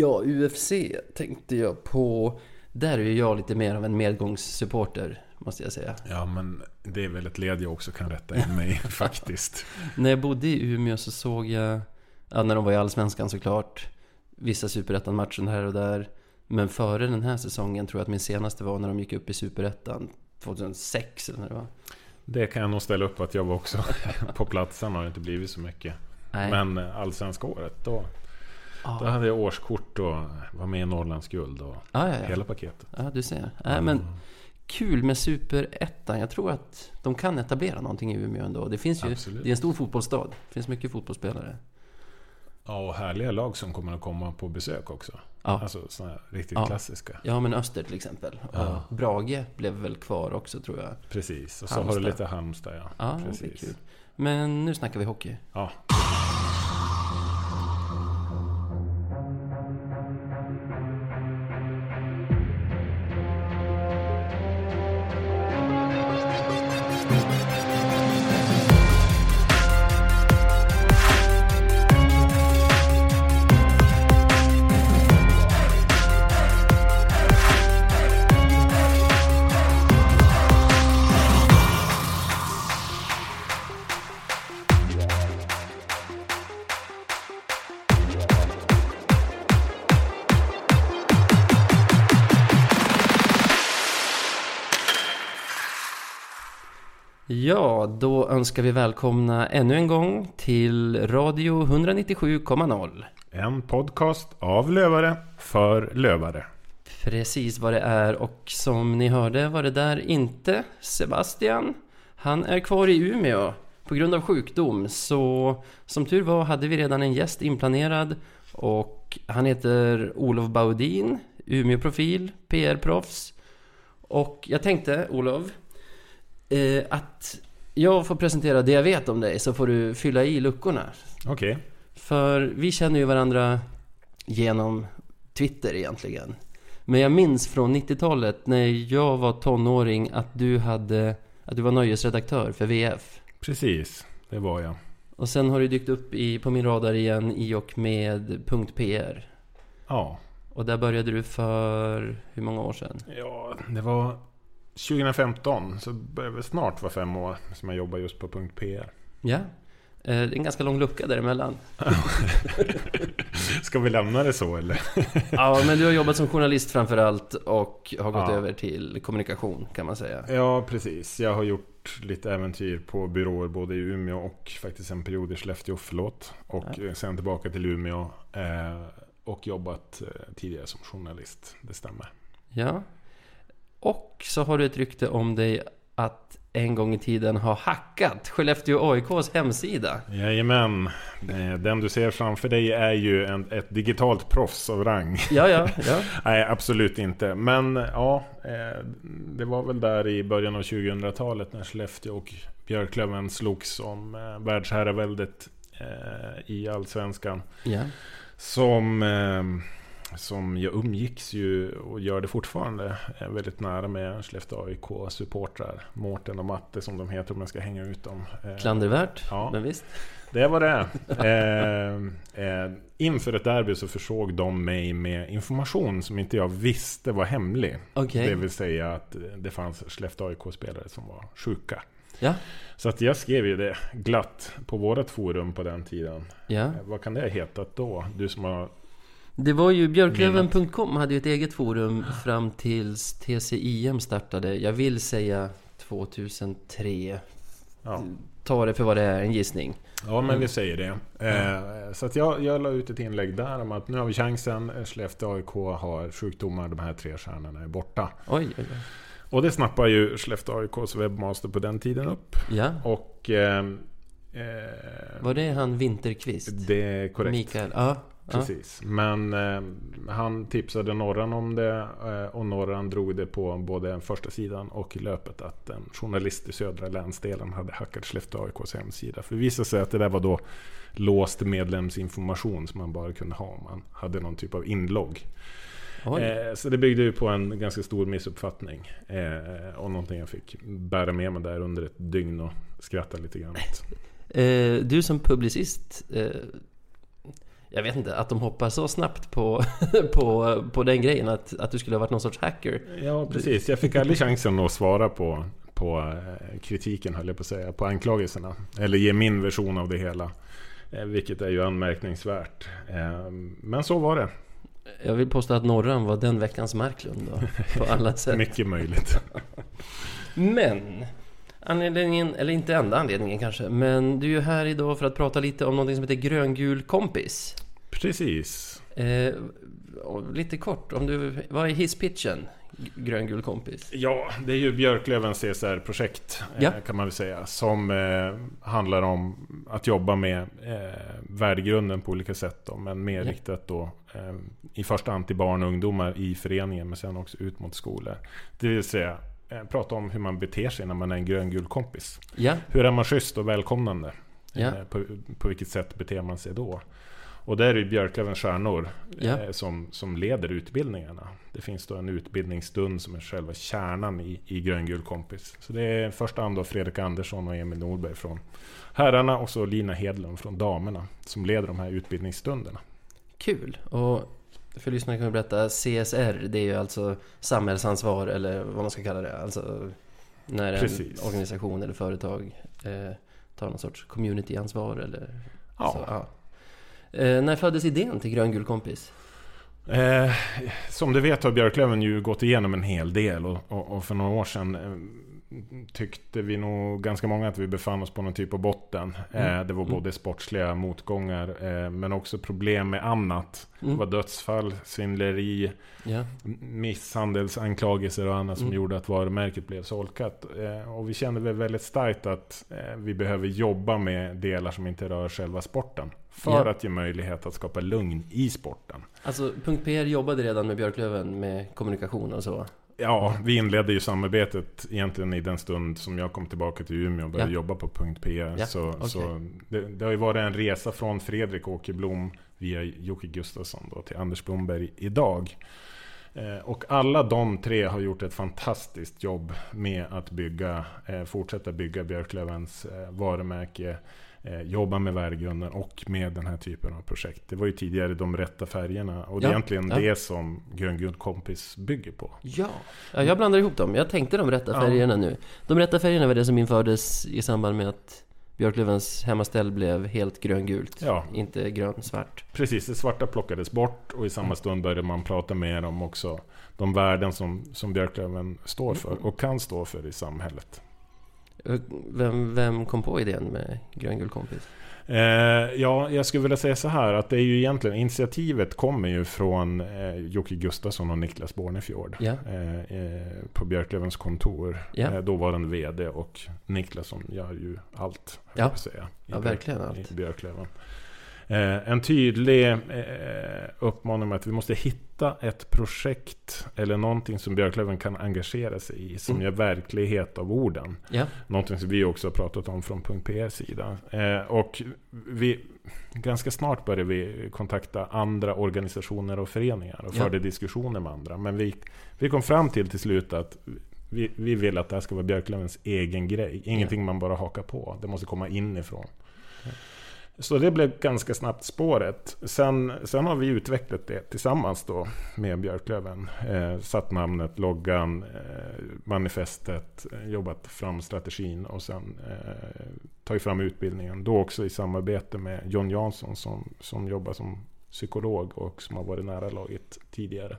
Ja, UFC tänkte jag på. Där är jag lite mer av en medgångssupporter, måste jag säga. Ja, men det är väl ett led jag också kan rätta in mig faktiskt. När jag bodde i Umeå så såg jag, ja, när de var i Allsvenskan såklart, vissa Superettan-matcher här och där. Men före den här säsongen tror jag att min senaste var när de gick upp i Superettan 2006 eller när det var. Det kan jag nog ställa upp att jag var också på platsen har det inte blivit så mycket. Nej. Men eh, allsvenska året då, Ja. då hade jag årskort och var med i Norrlands guld och Ja, ja, hela paketet. ja, du ser. Nej, men kul med Superettan. Jag tror att de kan etablera någonting i Umeå ändå. Det finns ju, Absolut. det är en stor fotbollsstad. Det finns mycket fotbollsspelare. Ja, och härliga lag som kommer att komma på besök också. Ja. Alltså sådana här riktigt Ja. klassiska. Ja, men Öster till exempel. Ja. Brage blev väl kvar också tror jag. Precis, och så Halmstad. har du lite Halmstad ja. Ja, Precis. Men nu snackar vi hockey. Ja. Då önskar vi välkomna ännu en gång till Radio 197,0. En podcast av lövare för lövare. Precis vad det är och som ni hörde var det där inte Sebastian. Han är kvar i Umeå på grund av sjukdom så som tur var hade vi redan en gäst inplanerad och han heter Olof Baudin, Umeå-profil, PR-proffs. Och jag tänkte Olof eh, att jag får presentera det jag vet om dig så får du fylla i luckorna. Okej. För vi känner ju varandra genom Twitter egentligen. Men jag minns från 90-talet när jag var tonåring att du hade att du var nöjesredaktör för VF. Precis, det var jag. Och sen har du dykt upp i, på min radar igen i och med .pr. Ja. Och där började du för hur många år sedan? ja, det var 2015. Så börjar det snart vara fem år som jag jobbar just på .pr. Ja. Eh, Det är en ganska lång lucka däremellan. Ska vi lämna det så eller? Ja, men du har jobbat som journalist framför allt och har gått Ja. över till kommunikation kan man säga. Ja, precis. Jag har gjort lite äventyr på byråer både i Umeå och faktiskt en period i Skellefteå, förlåt. Och Ja. sen tillbaka till Umeå. Eh, och jobbat eh, tidigare som journalist, det stämmer. Ja. Och så har du ett rykte om dig att en gång i tiden ha hackat Skellefteå AIKs hemsida. Jajamän. Eh, Den du ser framför dig är ju en, ett digitalt proffs av rang. Ja, ja, ja. Nej, absolut inte. Men ja, eh, det var väl där i början av 2000-talet när Skellefteå och Björklöven slogs om eh, världsherraväldet i Allsvenskan. ja. Som, som jag umgicks ju och gör det fortfarande väldigt nära med Skellefteå AIK-supportrar. Mårten och Matte som de heter om jag ska hänga ut dem. Eh, Klandervärt, Ja. men visst. det var det. Eh, eh, inför ett derby så försåg de mig med information som inte jag visste var hemlig. Okej. Det vill säga att det fanns Skellefteå AIK-spelare som var sjuka. Ja, Så att jag skrev ju det glatt på vårt forum på den tiden. ja. Eh, Vad kan det ha hetat då? Du som har... Det var ju Björklöven.com hade ju ett eget forum fram tills TCIM startade. Jag vill säga 2003. Ja, Ta det för vad det är, en gissning. ja men vi säger det. Eh, så att jag, jag la ut ett inlägg där om att nu har vi chansen. Skellefteå AIK har sjukdomar. De här tre stjärnorna är borta. Oj, oj, oj. Och det snappar ju Skellefteå AIKs webbmaster på den tiden upp. Ja, Och... Eh, eh, var det han Winterqvist? det är korrekt. Mikael? Ja. ja. Precis. Men eh, han tipsade Norran om det eh, och Norran drog det på både första sidan och löpet att en journalist i södra länsdelen hade hackat Skellefteå AIKs hemsida. För det visade sig att det där var då låst medlemsinformation som man bara kunde ha om man hade någon typ av inlogg. Eh, så det byggde ju på en ganska stor missuppfattning. Eh, och någonting jag fick bära med mig där under ett dygn och skratta lite grann åt. Eh, du som publicist, eh, jag vet inte, att de hoppar så snabbt på, på, på den grejen att, att du skulle ha varit någon sorts hacker. Ja, precis. Jag fick aldrig chansen att svara på, på eh, kritiken, höll jag på att säga, på anklagelserna. Eller ge min version av det hela. Vilket är ju anmärkningsvärt. Men så var det. Jag vill påstå att Norran var den veckans Marklund då, på alla sätt. Mycket möjligt. Men anledningen, eller inte enda anledningen kanske, men du är ju här idag för att prata lite om någonting som heter gröngul kompis. Precis. Eh, lite kort, om du, vad är hisspitchen? Gröngul kompis? Ja, det är ju Björklövens CSR-projekt ja. kan man väl säga. Som eh, handlar om att jobba med eh, värdegrunden på olika sätt. Då, men mer ja. riktat då eh, i första hand till barn och ungdomar i föreningen men sen också ut mot skolor. Det vill säga eh, prata om hur man beter sig när man är en gröngul kompis. Ja. Hur är man schysst och välkomnande? Ja. Eh, på, på vilket sätt beter man sig då? Och där är det Björklövens stjärnor Ja. eh, som, som leder utbildningarna. Det finns då en utbildningsstund som är själva kärnan i, i Gröngul kompis. Så det är första hand då Fredrik Andersson och Emil Norberg från herrarna och så Lina Hedlund från damerna som leder de här utbildningsstunderna. Kul! Och för lyssnarna kan vi berätta, CSR det är ju alltså samhällsansvar eller vad man ska kalla det. Alltså när en Precis. organisation eller företag eh, tar någon sorts communityansvar eller Ja. så, ja. Eh, när föddes idén till Gröngul kompis? Eh, som du vet har Björklöven ju gått igenom en hel del och, och, och för några år sedan eh, tyckte vi nog ganska många att vi befann oss på någon typ av botten. Mm. Eh, det var Mm. både sportsliga motgångar eh, men också problem med annat. Mm. Det var dödsfall, svindleri, Ja, misshandelsanklagelser och annat som Mm. gjorde att varumärket blev solkat. Eh, och vi kände väl väldigt starkt att vi behöver jobba med delar som inte rör själva sporten. För Ja. att ge möjlighet att skapa lugn i sporten. alltså .pr jobbade redan med Björklöven med kommunikation och så. Ja, vi inledde ju samarbetet egentligen i den stund som jag kom tillbaka till Umeå och började Ja. jobba på .pr. Ja, Så, okej. så det, det har ju varit en resa från Fredrik Åkerblom via Jocke Gustafsson då till Anders Blomberg idag. Eh, och alla de tre har gjort ett fantastiskt jobb med att bygga, eh, fortsätta bygga Björklövens eh, varumärke, eh, jobba med värdegrunden och med den här typen av projekt. Det var ju tidigare de rätta färgerna och det är egentligen ja. det som Gröngul kompis bygger på. Ja. ja, jag blandar ihop dem. Jag tänkte de rätta färgerna nu. De rätta färgerna var det som infördes i samband med att Björklövens hemmaställ blev helt gröngult. Ja. Inte grönsvart. Precis, det svarta plockades bort och i samma stund började man prata mer om också de värden som, som Björklöven står för och kan stå för i samhället. Vem, vem kom på idén med gröngul kompis? Eh, ja, jag skulle vilja säga så här att det är ju egentligen initiativet kommer ju från eh, Jocke Gustafsson och Niklas Bornefjord Ja. eh, på Björklövens kontor. Ja. Eh, dåvarande VD och Niklas som gör ju allt, Ja. jag säga. i Ja, verkligen allt. I Björklöven. Eh, en tydlig eh, uppmaning med att vi måste hitta ett projekt eller någonting som Björklöven kan engagera sig i som Mm. gör verklighet av orden. Ja, Någonting som vi också har pratat om från .pr sida. Eh, och vi, ganska snart började vi kontakta andra organisationer och föreningar och Ja. förde diskussioner med andra. Men vi, vi kom fram till till slut att vi, vi vill att det här ska vara Björklövens egen grej. Ingenting man bara hakar på. Det måste komma inifrån. Ja. Så det blev ganska snabbt spåret. Sen, sen har vi utvecklat det tillsammans då med Björklöven. Eh, satt namnet, loggan, eh, manifestet, jobbat fram strategin och sen eh, tagit fram utbildningen. Då också i samarbete med John Jansson som, som jobbar som psykolog och som har varit nära laget tidigare.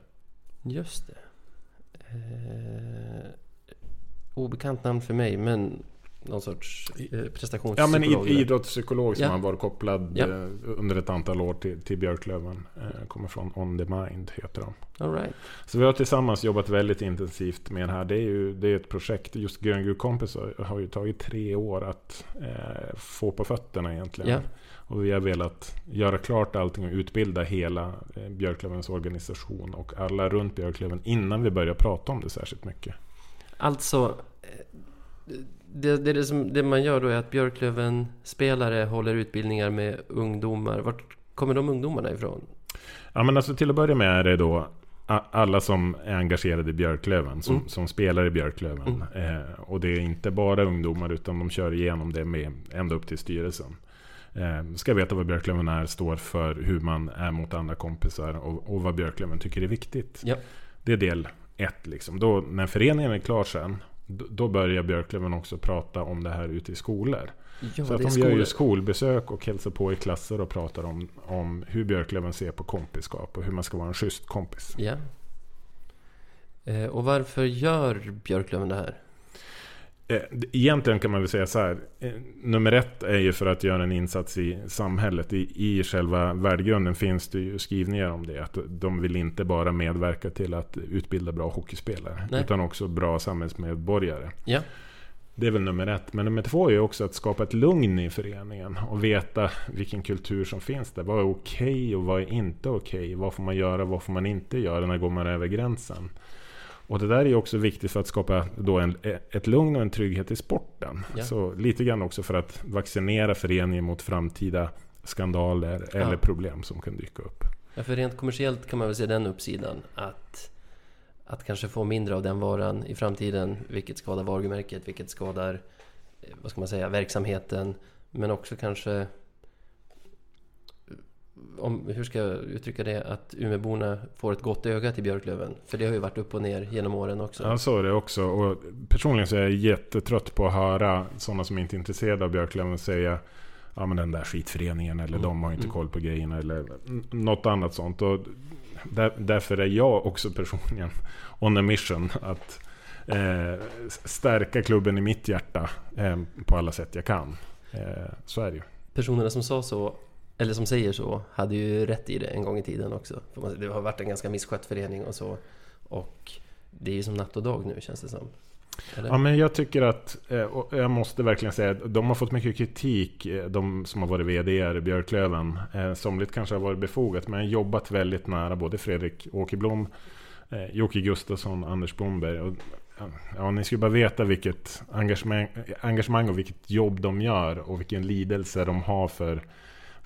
just det. Eh, obekant namn för mig, men någon sorts eh, Ja men prestationspsykolog. i, där. idrottspsykolog som Ja. har varit kopplad Ja. eh, under ett antal år till, till Björklöven. Eh, kommer från On The Mind heter de. All right. Så vi har tillsammans jobbat väldigt intensivt med det här. Det är ju det är ett projekt, just Gröngul kompis har- ju tagit tre år att eh, få på fötterna egentligen. Ja. Och vi har velat göra klart allting och utbilda hela Björklövens organisation och alla runt Björklöven innan vi börjar prata om det särskilt mycket. Alltså, det, det, det, som, det man gör då är att Björklöven-spelare håller utbildningar med ungdomar. Vart kommer de ungdomarna ifrån? Ja men alltså till att börja med är det då alla som är engagerade i Björklöven, som, Mm. som spelar i Björklöven. Eh, och det är inte bara ungdomar utan de kör igenom det med ända upp till styrelsen. Eh, ska veta vad Björklöven är, står för, hur man är mot andra kompisar och, och vad Björklöven tycker är viktigt. Ja. Det är del ett. Liksom. Då, när föreningen är klar sen, då, börjar Björklöven också prata om det här ute i skolor. Ja, så att de gör ju skolor. skolbesök och hälsar på i klasser och pratar om, om hur Björklöven ser på kompiskap och hur man ska vara en schysst kompis. Ja. Eh, och varför gör Björklöven det här? Eh, Egentligen kan man väl säga så här. eh, Nummer ett är ju för att göra en insats i samhället. I, I själva värdegrunden finns det ju skrivningar om det. Att de vill inte bara medverka till att utbilda bra hockeyspelare. Nej. Utan också bra samhällsmedborgare. Ja. Det är väl nummer ett. Men nummer två är ju också att skapa ett lugn i föreningen. Och veta vilken kultur som finns där. Vad är okej och vad är inte okej? Vad får man göra, vad får man inte göra? När går man över gränsen? Och det där är också viktigt för att skapa då en, ett lugn och en trygghet i sporten. Ja. Så lite grann också för att vaccinera föreningen mot framtida skandaler eller Ja. problem som kan dyka upp. Ja, för rent kommersiellt kan man väl se den uppsidan att, att kanske få mindre av den varan i framtiden, vilket skadar varumärket, vilket skadar, eh, vad ska man säga, verksamheten, men också kanske om, hur ska jag uttrycka det, att Umeåborna får ett gott öga till Björklöven. För det har ju varit upp och ner genom åren också. Ja, så är det också. Och personligen så är jag jättetrött på att höra sådana som inte är intresserade av Björklöven säga Ja men den där skitföreningen eller Mm, de har inte mm. koll på grejerna eller något annat sånt. Och där, därför är jag också personligen on a mission att eh, stärka klubben i mitt hjärta eh, på alla sätt jag kan. Eh, så är det ju. Personerna som sa så, eller som säger så, hade ju rätt i det en gång i tiden också. Det har varit en ganska misskött förening och så. Och det är ju som natt och dag nu känns det som. Eller? Ja, men jag tycker att, eh, och jag måste verkligen säga de har fått mycket kritik, eh, de som har varit VD i Björklöven. Eh, somligt kanske har varit befogat, men jobbat väldigt nära både Fredrik Åkerblom, Jocke Gustafsson, Anders Blomberg. Och, ja, ni skulle bara veta vilket engagemang, engagemang och vilket jobb de gör och vilken lidelse de har för,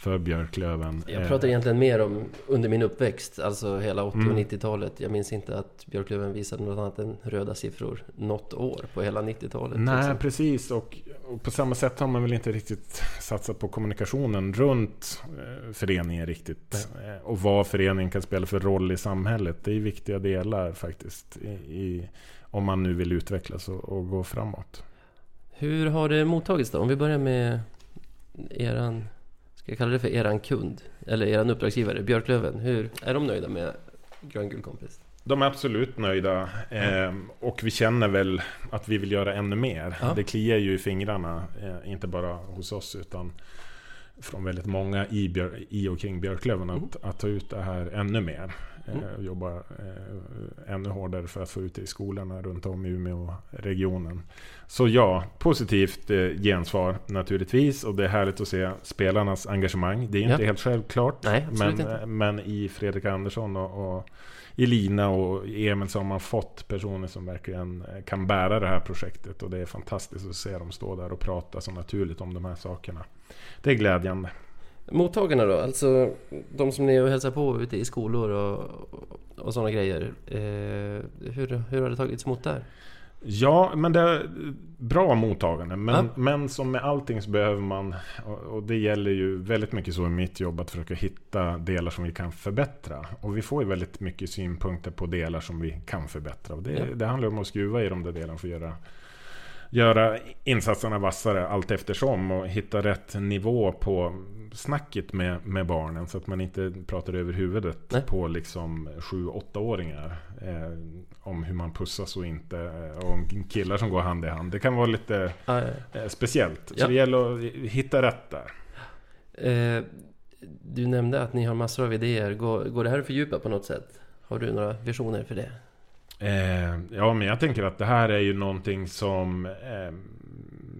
för Björklöven. Jag Eh, pratar egentligen mer om under min uppväxt, alltså hela 80 och Mm. 90-talet. Jag minns inte att Björklöven visade något annat än röda siffror något år på hela 90-talet. Nej, liksom. precis. Och, och på samma sätt har man väl inte riktigt satsat på kommunikationen runt eh, föreningen riktigt. Eh, och vad föreningen kan spela för roll i samhället. Det är viktiga delar faktiskt. I, i, om man nu vill utvecklas och, och gå framåt. Hur har det mottagits då? Om vi börjar med eran, ska jag kalla det för eran kund? Eller eran uppdragsgivare, Björklöven. Hur, är de nöjda med Grön kompis? De är absolut nöjda. Eh, och vi känner väl att vi vill göra ännu mer. Ja. Det kliar ju i fingrarna. Eh, inte bara hos oss utan från väldigt många i, i och kring Björklöven. Att, Mm. att ta ut det här ännu mer. Eh, Mm. och jobba eh, ännu hårdare för att få ut det i skolorna runt om i Umeå-regionen. Så ja, positivt eh, gensvar naturligtvis. Och det är härligt att se spelarnas engagemang. Det är Ja. inte helt självklart. Nej, men, inte. men i Fredrik Andersson och, och i Lina och Emil så har man fått personer som verkligen eh, kan bära det här projektet. Och det är fantastiskt att se dem stå där och prata så naturligt om de här sakerna. Det är glädjande. Mottagarna då? Alltså de som ni hälsar på ute i skolor och, och sådana grejer. Eh, hur, hur har det tagits emot där? Ja, men det är bra mottagande. Men, Ja. men som med allting så behöver man, och, och det gäller ju väldigt mycket så i mitt jobb, att försöka hitta delar som vi kan förbättra. Och vi får ju väldigt mycket synpunkter på delar som vi kan förbättra. Och det, Ja. det handlar om att skruva i de där delarna för att göra, göra insatserna vassare allt eftersom och hitta rätt nivå på snacket med, med barnen så att man inte pratar över huvudet Nej. på liksom 7-8-åringar eh, om hur man pussas och inte eh, och om killar som går hand i hand. Det kan vara lite Ah, eh, speciellt. Så Ja. det gäller att hitta rätt där. eh, du nämnde att ni har massor av idéer. Går, går det här att fördjupa på något sätt? Har du några visioner för det? Eh, ja, men jag tänker att det här är ju någonting som eh,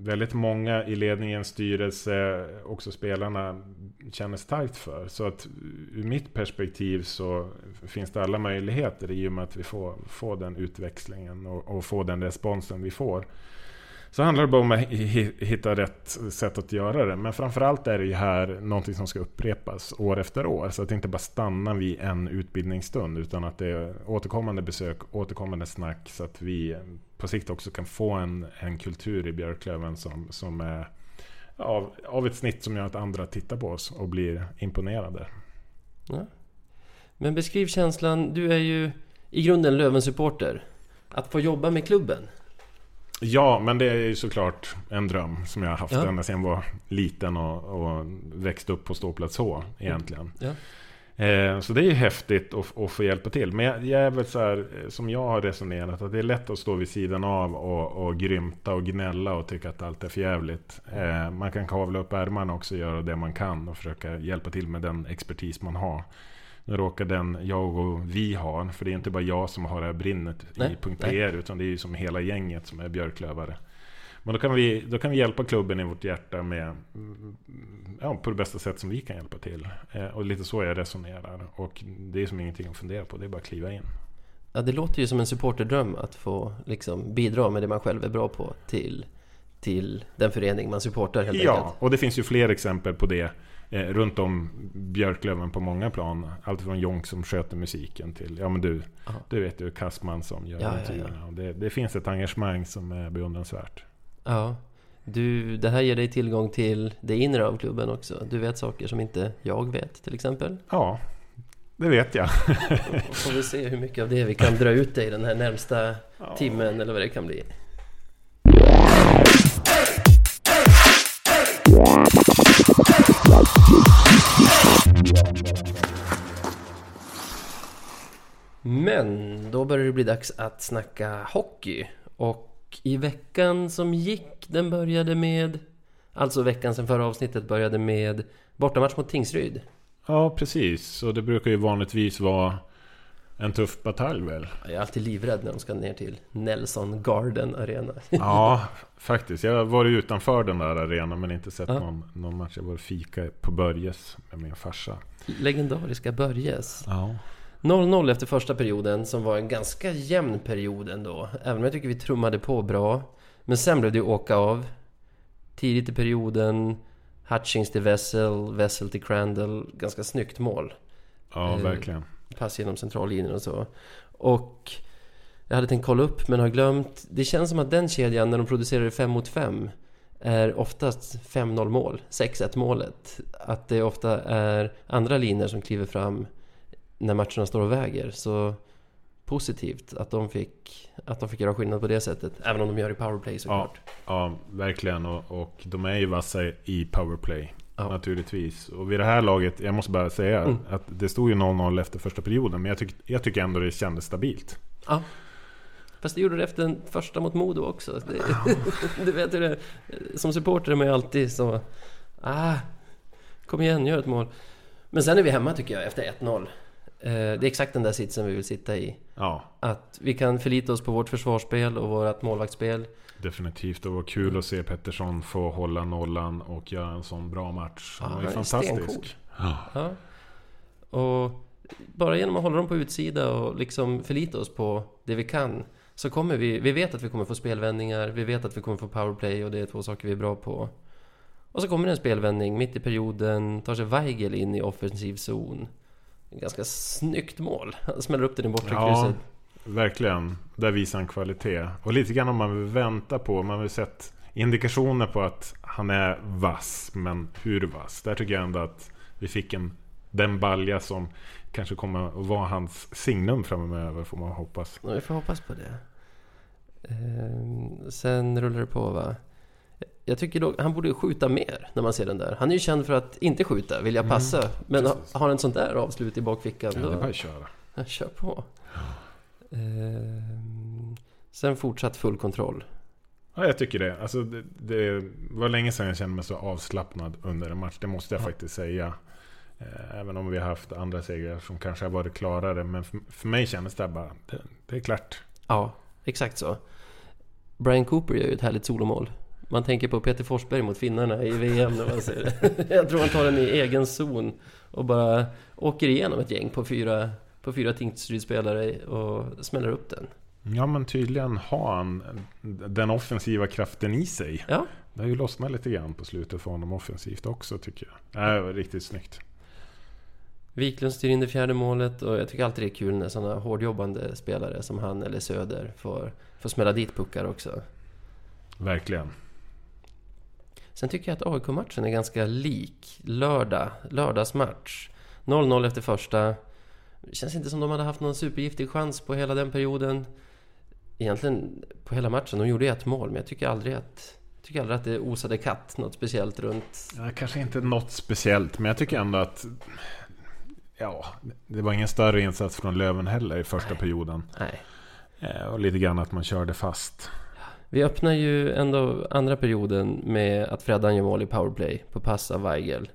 väldigt många i ledningen, styrelse, också spelarna känner starkt för. Så att ur mitt perspektiv så finns det alla möjligheter i och med att vi får, får den utväxlingen och, och får den responsen vi får. Så handlar det bara om att hitta rätt sätt att göra det. Men framförallt är det ju här någonting som ska upprepas år efter år. Så att det inte bara stannar vid en utbildningsstund. Utan att det är återkommande besök, återkommande snack. Så att vi på sikt också kan få en, en kultur i Björklöven som, som är av, av ett snitt som gör att andra tittar på oss och blir imponerade. Ja. Men beskriv känslan, du är ju i grunden Löven-supporter. Att få jobba med klubben. Ja, men det är ju såklart en dröm som jag har haft Ja. ända sedan jag var liten och, och växte upp på ståplats H egentligen. Ja. Eh, så det är ju häftigt att, att få hjälpa till. Men jag, jag är väl så här, eh, som jag har resonerat, att det är lätt att stå vid sidan av och, och grymta och gnälla och tycka att allt är för jävligt. Eh, man kan kavla upp ärmarna också och göra det man kan och försöka hjälpa till med den expertis man har. Nu råkar den jag och vi har, för det är inte bara jag som har det här brinnet Nej, i .pr utan det är ju som hela gänget som är björklövare. Men då kan, vi, då kan vi hjälpa klubben i vårt hjärta med, mm, ja, på det bästa sätt som vi kan hjälpa till. Eh, och lite så jag resonerar. Och det är som ingenting att fundera på, det är bara att kliva in. Ja, det låter ju som en supporterdröm att få liksom, bidra med det man själv är bra på till, till den förening man supportar helt Ja, enkelt. och det finns ju fler exempel på det eh, runt om Björklöven på många plan. Allt från Jonk som sköter musiken till, ja men du, Ja. du vet ju Kassman som gör Ja, ja, ja. intervjuerna. Och det, det finns ett engagemang som är beundransvärt. Ja. Du, det här ger dig tillgång till det inre av klubben också. Du vet saker som inte jag vet till exempel. Ja, det vet jag. Och får vi se hur mycket av det vi kan dra ut dig den här närmsta timmen eller vad det kan bli. Men då börjar det bli dags att snacka hockey. Och i veckan som gick, den började med... Alltså veckan sen förra avsnittet började med bortamatch mot Tingsryd. Ja, precis. Och det brukar ju vanligtvis vara en tuff batalj väl? Jag är alltid livrädd när de ska ner till Nelson Garden Arena. Ja, faktiskt. Jag har varit utanför den där arenan men inte sett Ja. någon, någon match. Jag var fika på Börjes med min farsa. Legendariska Börjes. Ja. 0-0 efter första perioden som var en ganska jämn period ändå. Även om jag tycker vi trummade på bra. Men sen blev det ju åka av. Tidigt i perioden. Hutchings till Vessel, Vessel till Crandall. Ganska snyggt mål. Ja, Eh, verkligen. Pass genom centrallinjen och så. Och jag hade tänkt kolla upp men har glömt. Det känns som att den kedjan när de producerar 5 mot 5 är oftast 5-0 mål, 6-1 målet. Att det ofta är andra linjer som kliver fram när matcherna står och väger. Så positivt att de fick, att de fick göra skillnad på det sättet. Även om de gör i powerplay såklart. Ja, verkligen. Och, och de är ju vassa i powerplay. Ja. Naturligtvis. Och vid det här laget, jag måste bara säga Mm. att det stod ju 0-0 efter första perioden. Men jag, tyck, jag tycker ändå det kändes stabilt. Ja. Fast det gjorde det efter den första mot Modo också. Det, du vet hur det är. Som supporter är man ju alltid så... Ah, kom igen, gör ett mål. Men sen är vi hemma tycker jag, efter 1-0. Eh, Det är exakt den där sitsen vi vill sitta i. Ja, Att vi kan förlita oss på vårt försvarsspel och vårt målvaktsspel. definitivt. Det var kul att se Pettersson få hålla nollan och göra en sån bra match. Han Ja, var ju fantastisk. Ja. Ja. Och bara genom att hålla dem på utsida och liksom förlita oss på det vi kan så kommer vi, vi vet att vi kommer få spelvändningar, vi vet att vi kommer få powerplay och det är två saker vi är bra på. Och så kommer det en spelvändning mitt i perioden, tar sig Weigel in i offensiv zon. Ganska snyggt mål. Han smäller upp den i bortre Ja. krysset. Verkligen. Där visar han kvalitet. Och lite grann om man vill vänta på. Man har sett indikationer på att han är vass. Men hur vass? Där tycker jag ändå att vi fick en, den balja som kanske kommer att vara hans signum framöver. Får man hoppas. Ja, vi får hoppas på det. Ehm, sen rullar det på va. Jag tycker då, han borde skjuta mer när man ser den där. Han är ju känd för att inte skjuta, vilja passa. men ha, har en sån där avslut i bakfickan, Ja, då... det är bara att köra. Ja, kör på. Ehm, sen fortsatt full kontroll. Ja, jag tycker det. Alltså, det. Det var länge sedan jag kände mig så avslappnad under en match. Det måste jag Ja. faktiskt säga. Eh, Även om vi har haft andra segrar som kanske har varit klarare. Men för, för mig kändes det bara, det, det är klart. Ja, exakt så. Brian Cooper gör ju ett härligt solomål. Man tänker på Peter Forsberg mot finnarna i VM när man ser det. Jag tror han tar den i egen zon och bara åker igenom ett gäng på fyra, på fyra Tingsryd-spelare och smäller upp den. Ja men tydligen har han den offensiva kraften i sig. Ja, Det har ju lossnat lite grann på slutet för honom offensivt också tycker jag. Det var riktigt snyggt. Wiklund styr in det fjärde målet och jag tycker alltid det är kul när sådana hårdjobbande spelare som han eller Söder får, får smälla dit puckar också. Verkligen. Sen tycker jag att AIK-matchen är ganska lik lördag, lördagsmatch. 0-0 efter första. Det känns inte som de hade haft någon supergiftig chans på hela den perioden. Egentligen på hela matchen. De gjorde ett mål, men jag tycker aldrig att jag tycker aldrig att det osade katt något speciellt runt... Ja, kanske inte något speciellt, men jag tycker ändå att... Ja, det var ingen större insats från Löven heller i första Nej. perioden. Nej. Eh, Och lite grann att man körde fast. Vi öppnar ju ändå andra perioden med att Freddan gör mål i powerplay på pass av Weigel.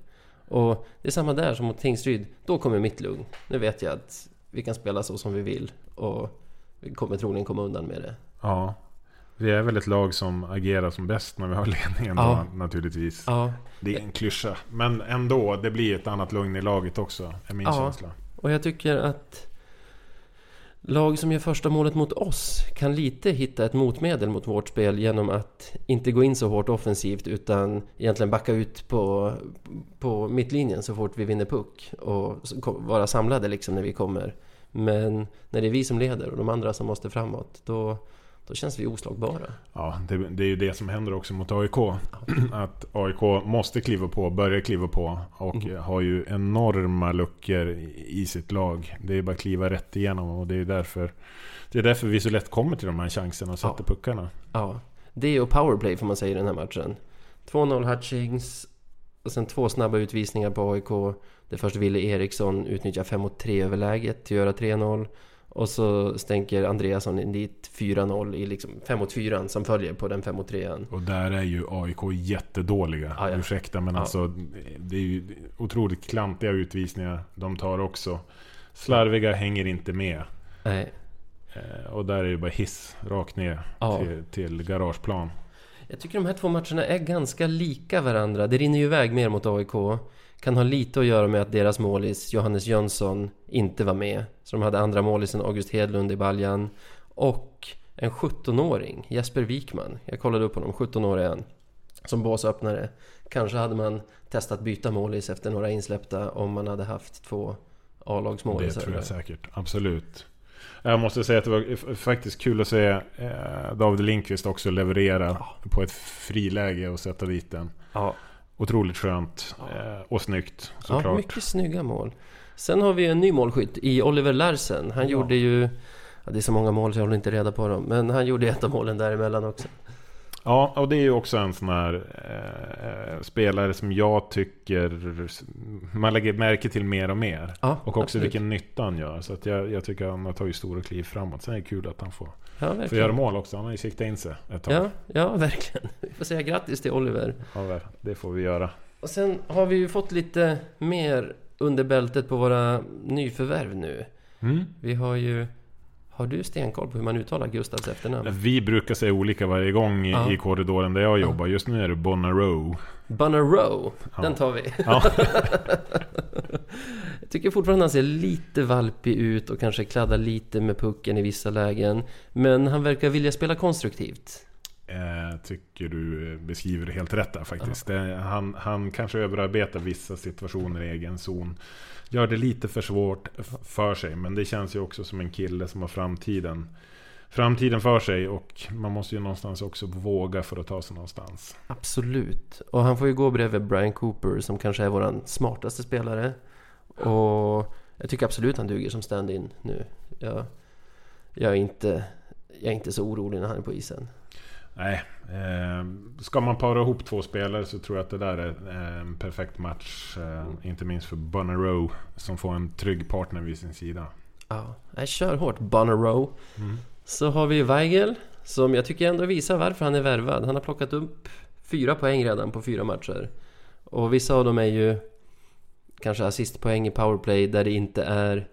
Och det är samma där som mot Tingsryd. Då kommer mitt lugn. Nu vet jag att vi kan spela så som vi vill. Och vi kommer troligen komma undan med det. Ja. Vi är väl ett lag som agerar som bäst när vi har ledningen Ja. då, naturligtvis. Ja, Det är en klyscha. Men ändå, det blir ett annat lugn i laget också, är min Ja. känsla. och jag tycker att lag som gör första målet mot oss kan lite hitta ett motmedel mot vårt spel genom att inte gå in så hårt offensivt utan egentligen backa ut på, på mittlinjen så fort vi vinner puck och vara samlade liksom när vi kommer. Men när det är vi som leder och de andra som måste framåt då, då känns vi oslagbara. Ja, det, det är ju det som händer också mot AIK. Att AIK måste kliva på, börja kliva på och Mhm. har ju enorma luckor i sitt lag. Det är bara att kliva rätt igenom och det är därför det är därför vi så lätt kommer till de här chanserna och sätter Ja. puckarna. Ja, det och powerplay får man säga i den här matchen. 2-0 Hutchings och sen två snabba utvisningar på AIK. Det först Wille Eriksson utnyttjar 5 mot 3 överläget till att göra 3-0. Och så stänker Andreasson in dit 4-0 i liksom 5 mot 4 som följer på den 5 mot 3 Och där är ju AIK jättedåliga. Ja, ja. Ursäkta men Ja. alltså det är ju otroligt klantiga utvisningar de tar också. Slarviga hänger inte med. Nej, Eh, Och där är det bara hiss rakt ner Ja. till, till garageplan. jag tycker de här två matcherna är ganska lika varandra. Det rinner ju iväg mer mot AIK. Kan ha lite att göra med att deras målis Johannes Jönsson inte var med. Så de hade andra målisen August Hedlund i baljan. Och en 17-åring, Jesper Wikman. Jag kollade upp honom, 17 år är han. Som båsöppnare. Kanske hade man testat byta målis efter några insläppta om man hade haft två Det A-lagsmålisar. tror jag säkert. Absolut. Jag måste säga att det var faktiskt kul att se eh, David Lindqvist också leverera Ja. på ett friläge och sätta dit den. Ja, Otroligt skönt Ja. eh, och snyggt ja, såklart. mycket snygga mål. Sen har vi en ny målskytt i Oliver Larsen. Han Ja. gjorde ju... Ja, det är så många mål så jag håller inte reda på dem. Men han gjorde ett av målen däremellan också. Ja, och det är ju också en sån här eh, spelare som jag tycker man lägger märke till mer och mer. Ja, Och också absolut. vilken nytta han gör. Så att jag, jag tycker han har tagit stora kliv framåt. Sen är det kul att han får, Ja, får göra mål också. Han har ju siktat in sig ett tag. Ja, ja, verkligen. Vi får säga grattis till Oliver. Ja, det får vi göra. Och sen har vi ju fått lite mer under bältet på våra nyförvärv nu. Mm. Vi har ju... Har du stenkoll på hur man uttalar Gustavs efternamn? Vi brukar säga olika varje gång i, Ja. i korridoren där jag jobbar. Just nu är det Bonnaroo. Bunnerow, Ja. den tar vi. Ja. Tycker fortfarande han ser lite valpig ut och kanske kladdar lite med pucken i vissa lägen. Men han verkar vilja spela konstruktivt. Eh, tycker du beskriver det helt rätt där faktiskt. Det, han, han kanske överarbetar vissa situationer i egen zon. Gör det lite för svårt för sig. Men det känns ju också som en kille som har framtiden, framtiden för sig. Och man måste ju någonstans också våga för att ta sig någonstans. Absolut. Och han får ju gå bredvid Brian Cooper som kanske är våran smartaste spelare. Och jag tycker absolut han duger som stand-in nu. Jag, jag, är inte, jag är inte så orolig när han är på isen. Nej, eh, ska man para ihop två spelare så tror jag att det där är en perfekt match. Eh, inte minst för Bonnaroo som får en trygg partner vid sin sida. Ja, jag kör hårt. Bonnerow. Så har vi Weigel som jag tycker ändå visar varför han är värvad. Han har plockat upp fyra poäng redan på fyra matcher. Och vissa av dem är ju kanske assistpoäng i powerplay där det inte är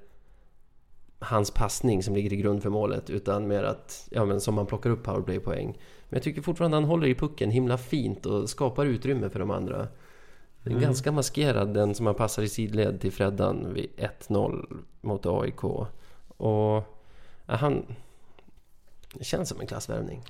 hans passning som ligger till grund för målet utan mer att, ja men som man plockar upp powerplay-poäng. Men jag tycker fortfarande han håller i pucken himla fint och skapar utrymme för de andra. Är Mm. ganska maskerad den som han passar i sidled till Freddan vid 1-0 mot AIK. Och ja, han... Det känns som en klassvärvning.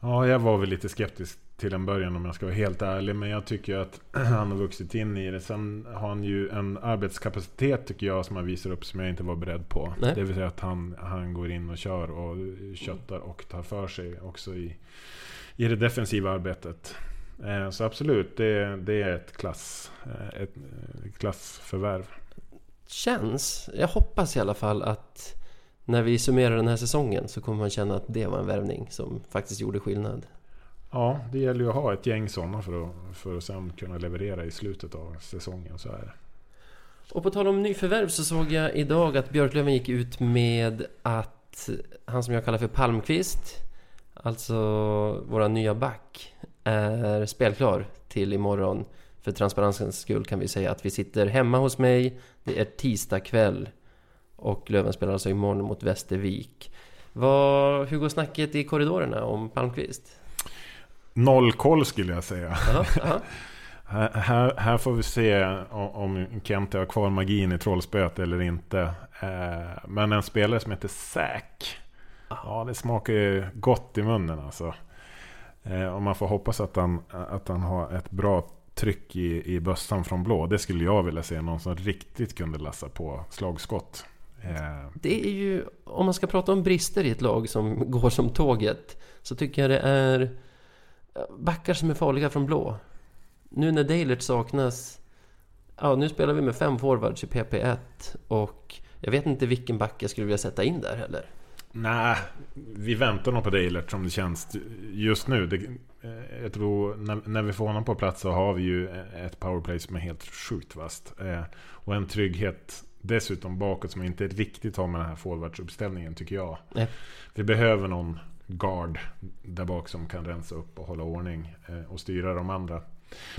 Ja, jag var väl lite skeptisk till en början om jag ska vara helt ärlig. Men jag tycker att han har vuxit in i det. Sen har han ju en arbetskapacitet tycker jag som han visar upp som jag inte var beredd på. Nej. Det vill säga att han, han går in och kör och köttar och tar för sig också i, i det defensiva arbetet. Eh, så absolut, det, det är ett, klass, eh, ett eh, klassförvärv. Känns, jag hoppas i alla fall att när vi summerar den här säsongen så kommer man känna att det var en värvning som faktiskt gjorde skillnad. Ja, det gäller ju att ha ett gäng sådana för att, för att sen kunna leverera i slutet av säsongen. Så är det. Och på tal om nyförvärv så såg jag idag att Björklöven gick ut med att han som jag kallar för Palmqvist, alltså våra nya back, är spelklar till imorgon. För transparensens skull kan vi säga att vi sitter hemma hos mig. Det är tisdag kväll. Och Löven spelar alltså imorgon mot Västervik. Vad, hur går snacket i korridorerna om Palmqvist? Noll koll skulle jag säga. Aha, aha. Här, här, får vi se om Kente har kvar magin i trollspöet eller inte. Eh, men en spelare som heter Säk. Ja, det smakar ju gott i munnen alltså. Eh, och man får hoppas att han, att han har ett bra tryck i, i bössan från blå. Det skulle jag vilja se. Någon som riktigt kunde lassa på slagskott. Eh, Det är ju, om man ska prata om brister i ett lag som går som tåget, så tycker jag det är backar som är farliga från blå. Nu när Deilert saknas, ja nu spelar vi med fem forwards i PP1 och jag vet inte vilken back jag skulle vilja sätta in där heller. Nej, vi väntar nog på Deilert som det känns just nu. Det, eh, jag tror när, när vi får honom på plats så har vi ju ett powerplay som är helt sjukt vasst. Eh, och en trygghet dessutom bakåt som inte riktigt har med den här forwardsuppställningen tycker jag. Nej. Vi behöver någon guard där bak som kan rensa upp och hålla ordning eh, och styra de andra.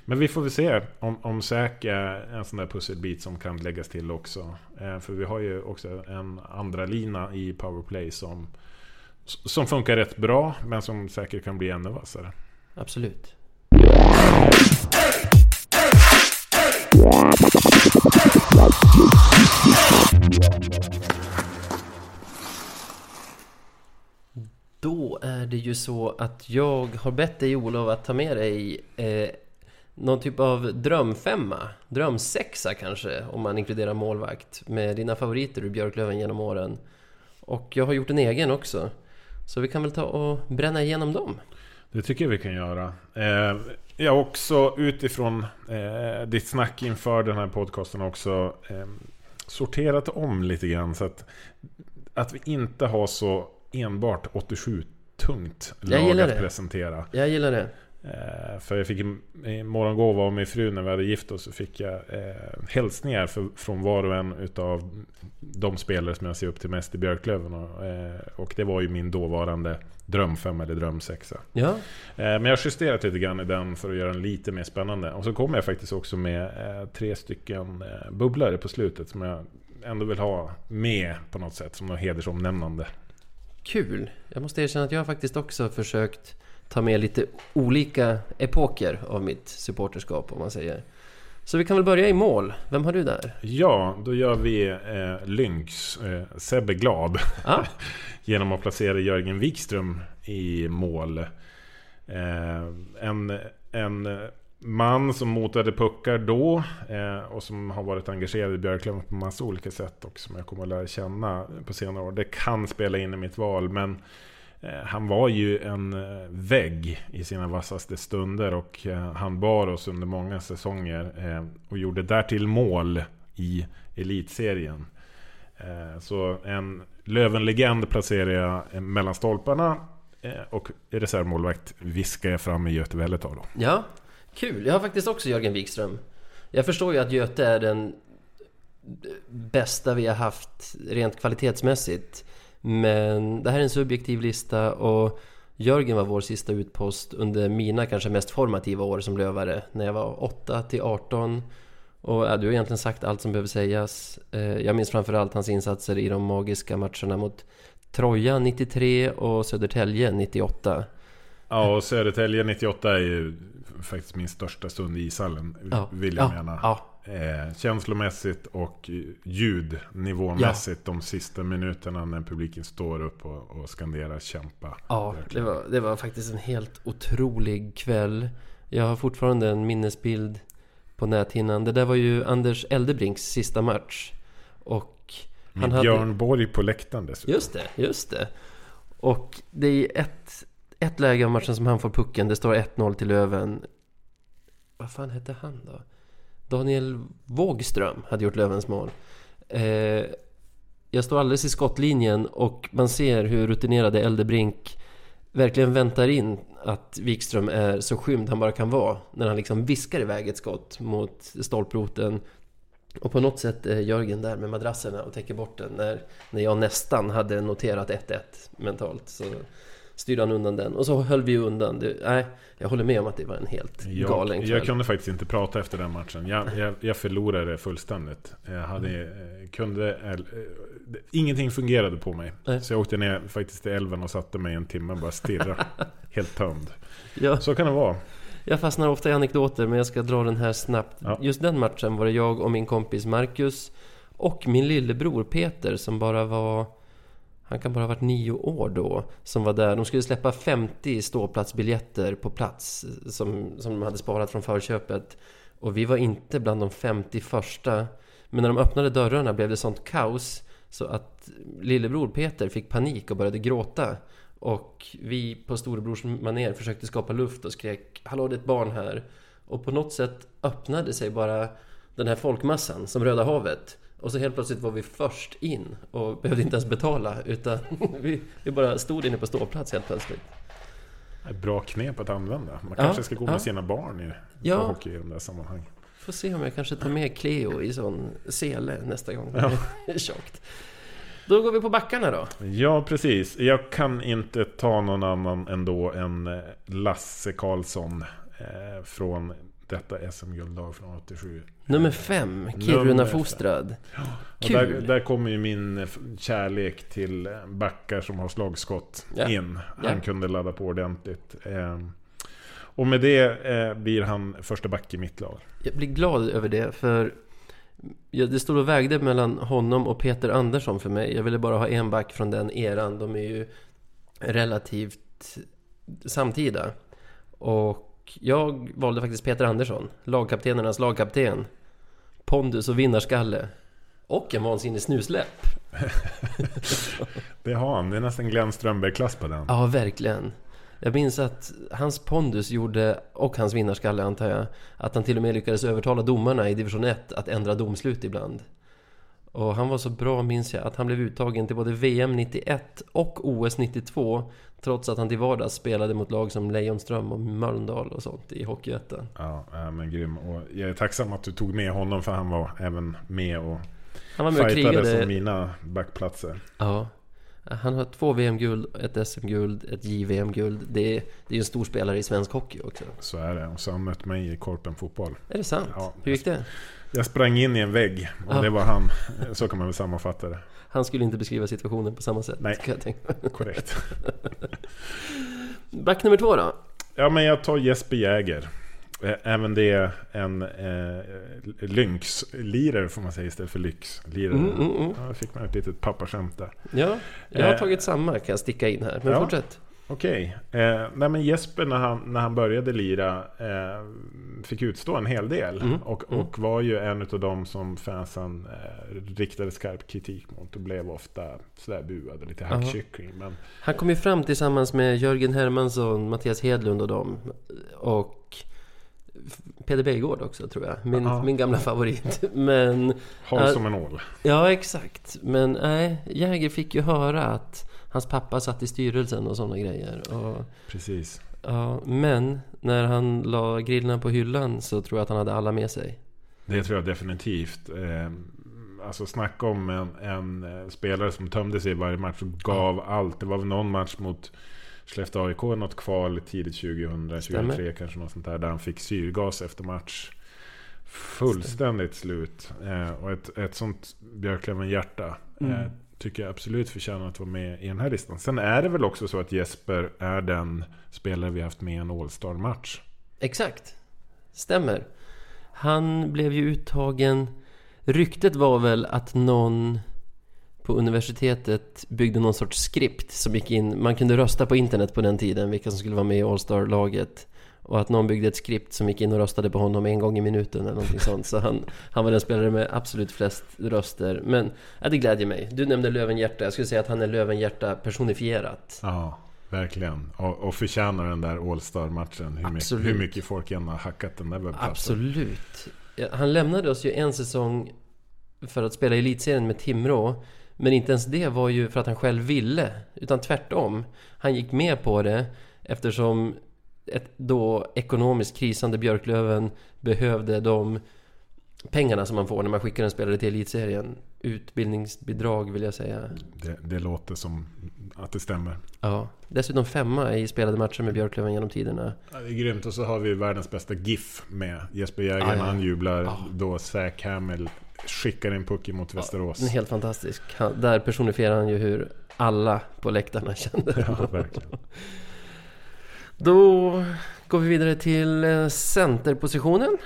Men vi får väl se om, om Säk är en sån där pusselbit som kan läggas till också. Eh, för vi har ju också en andra lina i powerplay som, som funkar rätt bra men som säkert kan bli ännu vassare. Absolut. Då är det ju så att jag har bett dig Olof att ta med dig eh, någon typ av drömfemma, drömsexa kanske, om man inkluderar målvakt, med dina favoriter ur Björklöven genom åren. Och jag har gjort en egen också. Så vi kan väl ta och bränna igenom dem. Det tycker jag vi kan göra. Eh, jag har också utifrån eh, ditt snack inför den här podcasten också eh, sorterat om lite grann. Så att, att vi inte har så enbart 87 tungt lag att det. presentera. Jag gillar det. Eh, för jag fick en morgongåva av min fru när vi hade gift oss. Så fick jag eh, hälsningar för, från var och en utav de spelare som jag ser upp till mest i Björklöven. Och, eh, och det var ju min dåvarande drömfem eller drömsexa. Ja, Eh, Men jag har justerat lite grann i den för att göra den lite mer spännande. Och så kommer jag faktiskt också med eh, tre stycken bubblare på slutet som jag ändå vill ha med på något sätt som något hedersomnämnande. Kul. Jag måste erkänna att jag har faktiskt också försökt ta med lite olika epoker av mitt supporterskap om man säger. Så vi kan väl börja i mål. Vem har du där? Ja, då gör vi eh, Lynx, eh, Sebbe glad. Ah, genom att placera Jörgen Wikström i mål. Eh, en, en man som motade puckar då eh, och som har varit engagerad i Björklöven på massa olika sätt och som jag kommer att lära känna på senare år. Det kan spela in i mitt val men eh, han var ju en eh, vägg i sina vassaste stunder och eh, han bar oss under många säsonger eh, och gjorde därtill mål i elitserien. Eh, Så en Löven-legend placerar jag eh, mellan stolparna eh, och reservmålvakt viskar jag fram i Göte Wellertal. då. ja, kul. Jag har faktiskt också Jörgen Wikström. Jag förstår ju att Göte är den bästa vi har haft rent kvalitetsmässigt. Men det här är en subjektiv lista och Jörgen var vår sista utpost under mina kanske mest formativa år som lövare. När jag var 8 till 18. Och ja, du har egentligen sagt allt som behöver sägas. Eh, jag minns framförallt hans insatser i de magiska matcherna mot Troja 93 och Södertälje 98. Ja, och Södertälje 98 är ju faktiskt min största stund i ishallen, Ja, vill jag ja, mena. Ja, Eh, känslomässigt och ljudnivåmässigt de sista minuterna när publiken står upp och, och skanderar kämpa. Ja, det var, det var faktiskt en helt otrolig kväll. Jag har fortfarande en minnesbild på näthinnan. Det där var ju Anders Eldebrinks sista match. Och Med han hade... Björn Borg på läktaren dessutom. Just det, just det. Och det är ett, ett läge av matchen som han får pucken. Det står 1-0 till Löven. Vad fan hette han då? Daniel Wågström hade gjort Lövens mål. Eh, jag står alldeles i skottlinjen och man ser hur rutinerade Eldebrink verkligen väntar in att Wikström är så skymd han bara kan vara. När han liksom viskar iväg ett skott mot stolproten. Och på något sätt är Jörgen där med madrasserna och täcker bort den när, när jag nästan hade noterat 1-1 mentalt. Så styrde han undan den. Och så höll vi undan. Det, nej, jag håller med om att det var en helt jag, galen kväll. Jag kunde faktiskt inte prata efter den matchen. Jag, jag, jag förlorade fullständigt. Jag hade, mm. kunde... Äh, ingenting fungerade på mig. Nej. Så jag åkte ner faktiskt till älven och satte mig en timme och bara stirra. helt tömd. Ja. Så kan det vara. Jag fastnar ofta i anekdoter men jag ska dra den här snabbt. Ja. Just den matchen var det jag och min kompis Marcus och min lillebror Peter som bara var han kan bara ha varit nio år då, som var där. De skulle släppa 50 ståplatsbiljetter på plats som, som de hade sparat från förköpet. Och vi var inte bland de 50 första. Men när de öppnade dörrarna blev det sånt kaos så att lillebror Peter fick panik och började gråta. Och vi på storebrors maner försökte skapa luft och skrek Hallå det är ett barn här. Och på något sätt öppnade sig bara den här folkmassan som Röda havet. Och så helt plötsligt var vi först in och behövde inte ens betala utan vi, vi bara stod inne på ståplats helt plötsligt. Ett bra knep att använda. Man ja, kanske ska gå med ja. sina barn i ja. hockey i de där sammanhangen. Får se om jag kanske tar med Cleo i sån sele nästa gång ja. tjockt. Då går vi på backarna då. Ja, precis. Jag kan inte ta någon annan ändå än eh, Lasse Karlsson eh, från detta SM-guldlag från 87. Nummer fem, Kiruna-fostrad. Ja. Där, där kommer ju min kärlek till backar som har slagskott ja. in. Han ja. kunde ladda på ordentligt. Ehm, och med det eh, blir han första back i mitt lag. Jag blir glad över det, för det stod och vägde mellan honom och Peter Andersson för mig. Jag ville bara ha en back från den eran. De är ju relativt samtida. Och jag valde faktiskt Peter Andersson, lagkaptenernas lagkapten. Pondus och vinnarskalle. Och en vansinnig snusläpp. det har han. Det är nästan Glenn Strömberg-klass på den. Ja, verkligen. Jag minns att hans pondus gjorde, och hans vinnarskalle antar jag, att han till och med lyckades övertala domarna i division 1 att ändra domslut ibland. Och han var så bra minns jag att han blev uttagen till både VM 91 och OS 92 Trots att han till vardags spelade mot lag som Lejonström och Mölndal och sånt i Hockeyettan. Ja, men grym. Och jag är tacksam att du tog med honom för han var även med och han var med och som mina backplatser. Ja. Han har två VM-guld, ett SM-guld, ett JVM-guld. Det är, det är en stor spelare i svensk hockey också. Så är det. Och så har han mött mig i Korpen Fotboll. Är det sant? Ja, Hur gick det? Jag sprang in i en vägg och ja. det var han. Så kan man väl sammanfatta det. Han skulle inte beskriva situationen på samma sätt. Nej, korrekt. Back nummer två då? Ja, men jag tar Jesper Jäger. Även det är en eh, lynx-lirare får man säga istället för lyx-lirare. Mm, mm, mm. Ja, fick man ett litet pappaskämt där. Ja, jag har eh, tagit samma kan jag sticka in här. Men ja. fortsätt. Okej. Eh, nej men Jesper när han, när han började lira eh, fick utstå en hel del. Mm. Och, mm. och var ju en av dem som fansen eh, riktade skarp kritik mot. Och blev ofta sådär buad och lite hackkyckling. Men... Han kom ju fram tillsammans med Jörgen Hermansson, Mattias Hedlund och dem. Och Peder Bejgård också tror jag. Min, min gamla favorit. Men... Har som en ål. Ja, exakt. Men nej, Jäger fick ju höra att Hans pappa satt i styrelsen och sådana grejer. Och, Precis. Ja, men när han la grillarna på hyllan så tror jag att han hade alla med sig. Det tror jag definitivt. Eh, alltså snacka om en, en, eh, spelare som tömde sig i varje match och gav ja. allt. Det var väl någon match mot Skellefteå AIK, något kval tidigt 2023 kanske något sånt där. Där han fick syrgas efter match. Fullständigt slut. Eh, och ett, ett sånt Björklöven-hjärta. Mm tycker jag absolut förtjänar att vara med i den här listan. Sen är det väl också så att Jesper är den spelare vi haft med i en All-Star-match. Exakt. Stämmer. Han blev ju uttagen... Ryktet var väl att någon på universitetet byggde någon sorts skript som gick in... Man kunde rösta på internet på den tiden vilka som skulle vara med i All-Star-laget. Och att någon byggde ett skript som gick in och röstade på honom en gång i minuten eller någonting sånt. Så han, han var den spelare med absolut flest röster. Men ja, det glädjer mig. Du nämnde Lövenhjärta. Jag skulle säga att han är Lövenhjärta personifierat. Ja, Verkligen. Och, och förtjänar den där All-Star-matchen. Hur, mycket- hur mycket folk än har hackat den där webbplatsen. Absolut. Han lämnade oss ju en säsong för att spela elitserien med Timrå. Men inte ens det var ju för att han själv ville, utan tvärtom. Han gick med på det eftersom ett då ekonomiskt krisande Björklöven behövde de pengarna som man får när man skickar en spelare till elitserien. Utbildningsbidrag vill jag säga. Det, det låter som att det stämmer. Ja. Dessutom femma i spelade matcher med Björklöven genom tiderna. Ja, det är grymt. Och så har vi världens bästa GIF med Jesper Jäger Ja, ja. han jublar Ja. då Zack Hamill skickar in pucken mot Västerås. Är helt fantastisk. Han, där personifierar han ju hur alla på läktarna kände. Ja, verkligen. Då går vi vidare till eh, centerpositionen.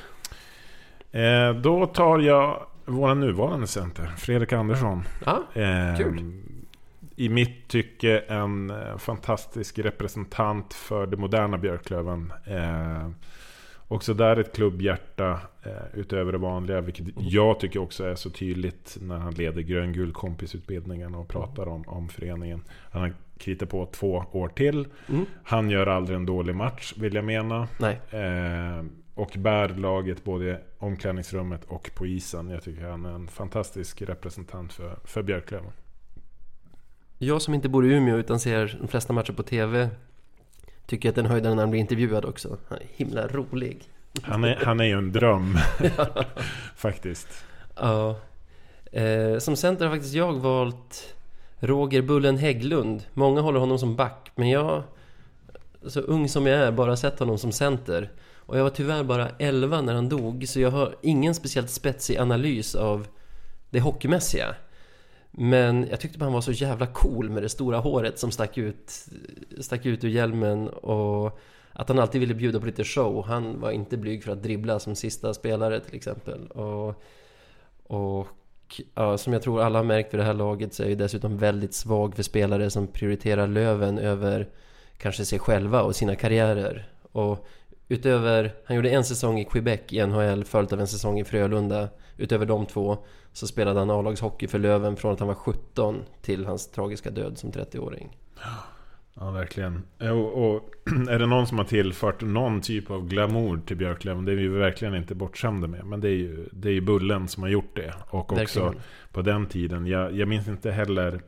Eh, då tar jag vår nuvarande center, Fredrik Andersson. Ja, Eh, Kul. I mitt tycke en eh, fantastisk representant för det moderna Björklöven. Eh, också där ett klubbhjärta eh, utöver det vanliga. Vilket jag tycker också är så tydligt när han leder grön-gul kompisutbildningen och pratar om, om föreningen. Han har kritat på två år till. Mm. Han gör aldrig en dålig match vill jag mena. nej. Eh, och bär laget både i omklädningsrummet och på isen. Jag tycker han är en fantastisk representant för, för Björklöven. Jag som inte bor i Umeå utan ser de flesta matcher på TV tycker att den höjden när han blir intervjuad också. Han är himla rolig. Han är, han är ju en dröm. Faktiskt. Ja. Eh, som center har faktiskt jag valt Roger Bullen Hägglund. Många håller honom som back, men jag, så ung som jag är, bara sett honom som center. Och jag var tyvärr bara 11 när han dog, så jag har ingen speciellt spetsig analys av det hockeymässiga. Men jag tyckte bara han var så jävla cool med det stora håret som stack ut, stack ut ur hjälmen och att han alltid ville bjuda på lite show. Han var inte blyg för att dribbla som sista spelare till exempel. Och, och ja, som jag tror alla har märkt vid det här laget så är jag dessutom väldigt svag för spelare som prioriterar Löven över kanske sig själva och sina karriärer. Och utöver, han gjorde en säsong i Quebec i NHL följt av en säsong i Frölunda. Utöver de två så spelade han A-lagshockey för Löven från att han var 17 till hans tragiska död som 30-åring. Ja, verkligen. Och, och är det någon som har tillfört någon typ av glamour till Björklöven? Det är vi verkligen inte bortskämda med. Men det är ju, det är ju Bullen som har gjort det. Och också Verkligen. på den tiden. Jag, jag minns inte heller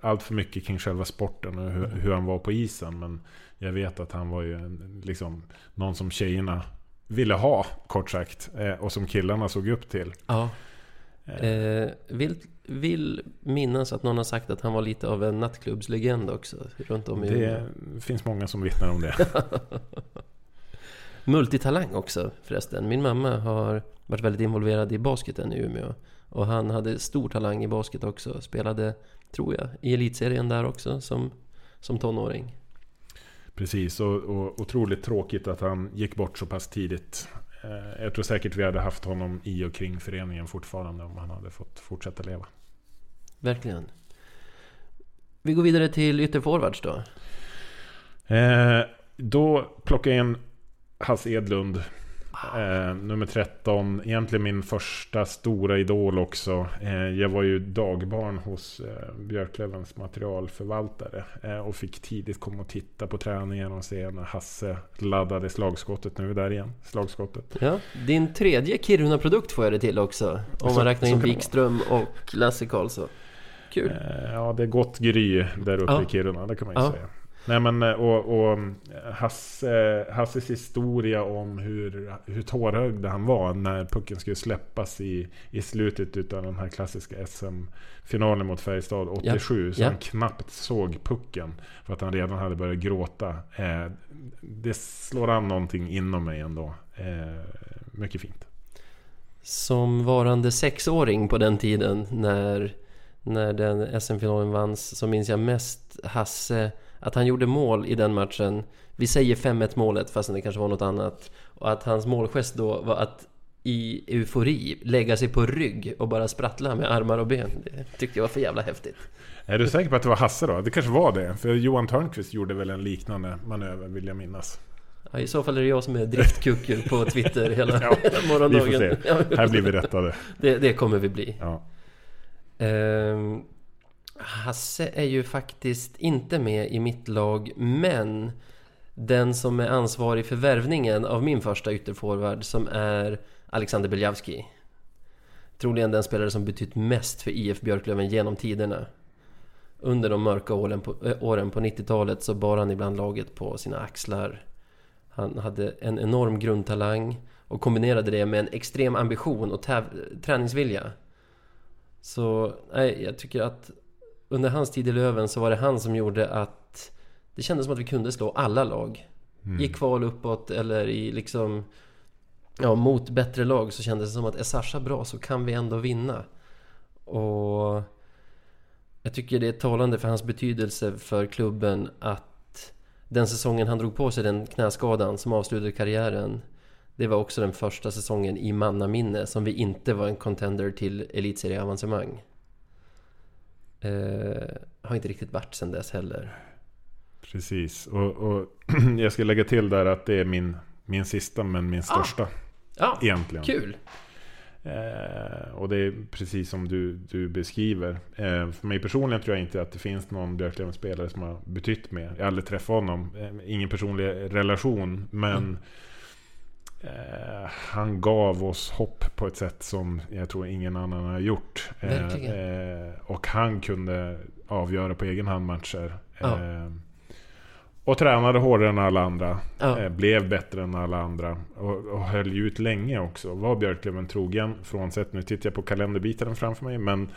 allt för mycket kring själva sporten och hur, hur han var på isen. Men jag vet att han var ju en, liksom, någon som tjejerna ville ha, kort sagt. Eh, och som killarna såg upp till. Ja. Eh, Eh, vill, minnas att någon har sagt att han var lite av en nattklubbslegend också runt om i det finns många som vittnar om det. Multitalang också förresten. Min mamma har varit väldigt involverad i basketen i Umeå. Och han hade stor talang i basket också. Spelade, tror jag, i elitserien där också som, som tonåring. Precis, och, och otroligt tråkigt att han gick bort så pass tidigt. Eh, Jag tror säkert vi hade haft honom i och kring föreningen fortfarande om han hade fått fortsätta leva. Verkligen. Vi går vidare till ytterforwards då. Eh, då plockar jag in Hasse Edlund. Eh, nummer 13. Egentligen min första stora idol också. Eh, jag var ju dagbarn hos eh, Björklövens materialförvaltare. Eh, och fick tidigt komma och titta på träningen och se när Hasse laddade slagskottet. Nu är där igen. Slagskottet. Ja, din tredje Kiruna-produkt får jag det till också. Om Så- man räknar in Wikström och Lasse Karlsson. Kul. Eh, Ja, det är gott gry där uppe Ja. i Kiruna, det kan man ju Ja. säga. Nej men eh, och, och Hasse, Hasses historia om hur, hur tårögd han var när pucken skulle släppas i, i slutet utav den här klassiska SM-finalen mot Färjestad 87. Så Ja. han knappt såg pucken för att han redan hade börjat gråta. Eh, det slår an någonting inom mig ändå. Mycket fint. Som varande sexåring på den tiden när, när den SM-finalen vanns så minns jag mest Hasse att han gjorde mål i den matchen. Vi säger 5-1 målet fastän det kanske var något annat. Och att hans målgest då var att i eufori lägga sig på rygg och bara sprattla med armar och ben. Det tyckte jag var för jävla häftigt. Är du säker på att det var Hasse då? Det kanske var det. För Johan Törnqvist gjorde väl en liknande manöver vill jag minnas. Ja, I så fall är det jag som är driftkucku på Twitter hela, Ja, hela Vi morgondagen. får se. Här blir vi rättade. det, det kommer vi bli. Ja. Eh, Hasse är ju faktiskt inte med i mitt lag, men den som är ansvarig för värvningen av min första ytterforward som är Alexander Beljavski. Troligen den spelare som betytt mest för IF Björklöven genom tiderna. Under de mörka åren på, äh, åren på 90-talet så bar han ibland laget på sina axlar. Han hade en enorm grundtalang och kombinerade det med en extrem ambition och träningsvilja. Så nej, jag tycker att under hans tid i Löven så var det han som gjorde att det kändes som att vi kunde slå alla lag. Mm. I kval uppåt eller i liksom ja, mot bättre lag så kändes det som att är Sasha bra så kan vi ändå vinna. Och jag tycker det är talande för hans betydelse för klubben att den säsongen han drog på sig den knäskadan som avslutade karriären det var också den första säsongen i mannaminne som vi inte var en contender till elitserieavancemang. Eh, har inte riktigt varit sen dess heller. Precis, och, och jag ska lägga till där att det är min, min sista men min största. Ah. Ah, egentligen. Kul! Eh, och det är precis som du, du beskriver. Eh, för mig personligen tror jag inte att det finns någon Björklöven-spelare som har betytt mer. Jag har aldrig träffat honom. Eh, ingen personlig relation. Men mm. Eh, han gav oss hopp på ett sätt som jag tror ingen annan har gjort. Eh, eh, och han kunde avgöra på egen hand matcher. Ja. och tränade hårdare än alla andra. Ja. blev bättre än alla andra. Och, och höll ut länge också. Var Björklöven trogen. Frånsett, nu tittar jag på kalenderbiten framför mig. Men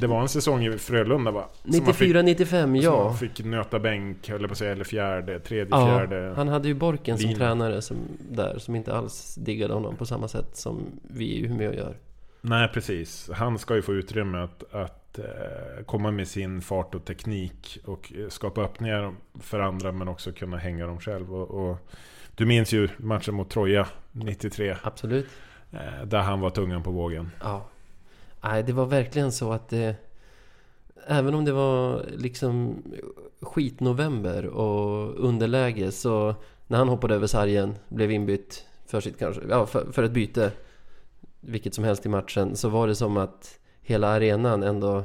det var en säsong i Frölunda va? 94-95, ja. Som fick nöta bänk, eller på att säga, eller fjärde, tredje, ja, fjärde. Han hade ju Borken som tränare som, där, som inte alls diggade honom på samma sätt som vi i Umeå gör. Nej, precis. Han ska ju få utrymme att, att eh, komma med sin fart och teknik och skapa öppningar för andra men också kunna hänga dem själv. Och, och du minns ju matchen mot Troja 93. Absolut. Eh, där han var tungan på vågen. Ja. Nej, det var verkligen så att det... Även om det var liksom skitnovember och underläge så när han hoppade över sargen, blev inbytt för sitt kanske, ja för, för ett byte vilket som helst i matchen så var det som att hela arenan ändå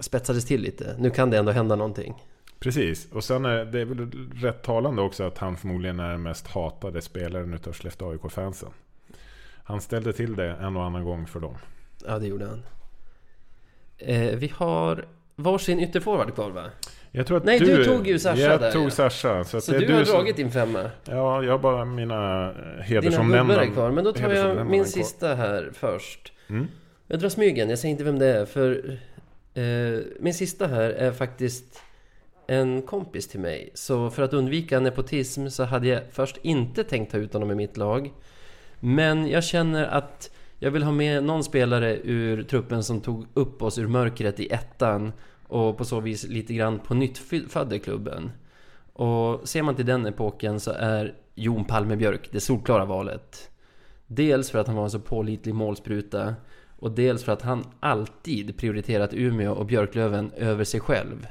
spetsades till lite. Nu kan det ändå hända någonting. Precis, och sen är det väl rätt talande också att han förmodligen är den mest hatade spelaren utav Skellefteå AIK-fansen. Han ställde till det en och annan gång för dem. Ja, det gjorde han. Eh, vi har varsin ytterforward kvar va? Jag tror att Nej, du, du tog ju Sasha jag där. Jag tog. Sasha. Så, så du, har som... dragit din femma? Ja, jag har bara mina hedersomnämnda. Dina kvar. Men då tar jag min sista här först. Mm. Jag drar smygen, jag säger inte vem det är. För eh, min sista här är faktiskt en kompis till mig. Så för att undvika nepotism så hade jag först inte tänkt ta ut honom i mitt lag. Men jag känner att jag vill ha med någon spelare ur truppen som tog upp oss ur mörkret i ettan och på så vis lite grann på nytt födde klubben. Och ser man till den epoken så är Jon Palme Björk det solklara valet. Dels för att han var en så pålitlig målspruta och dels för att han alltid prioriterat Umeå och Björklöven över sig själv.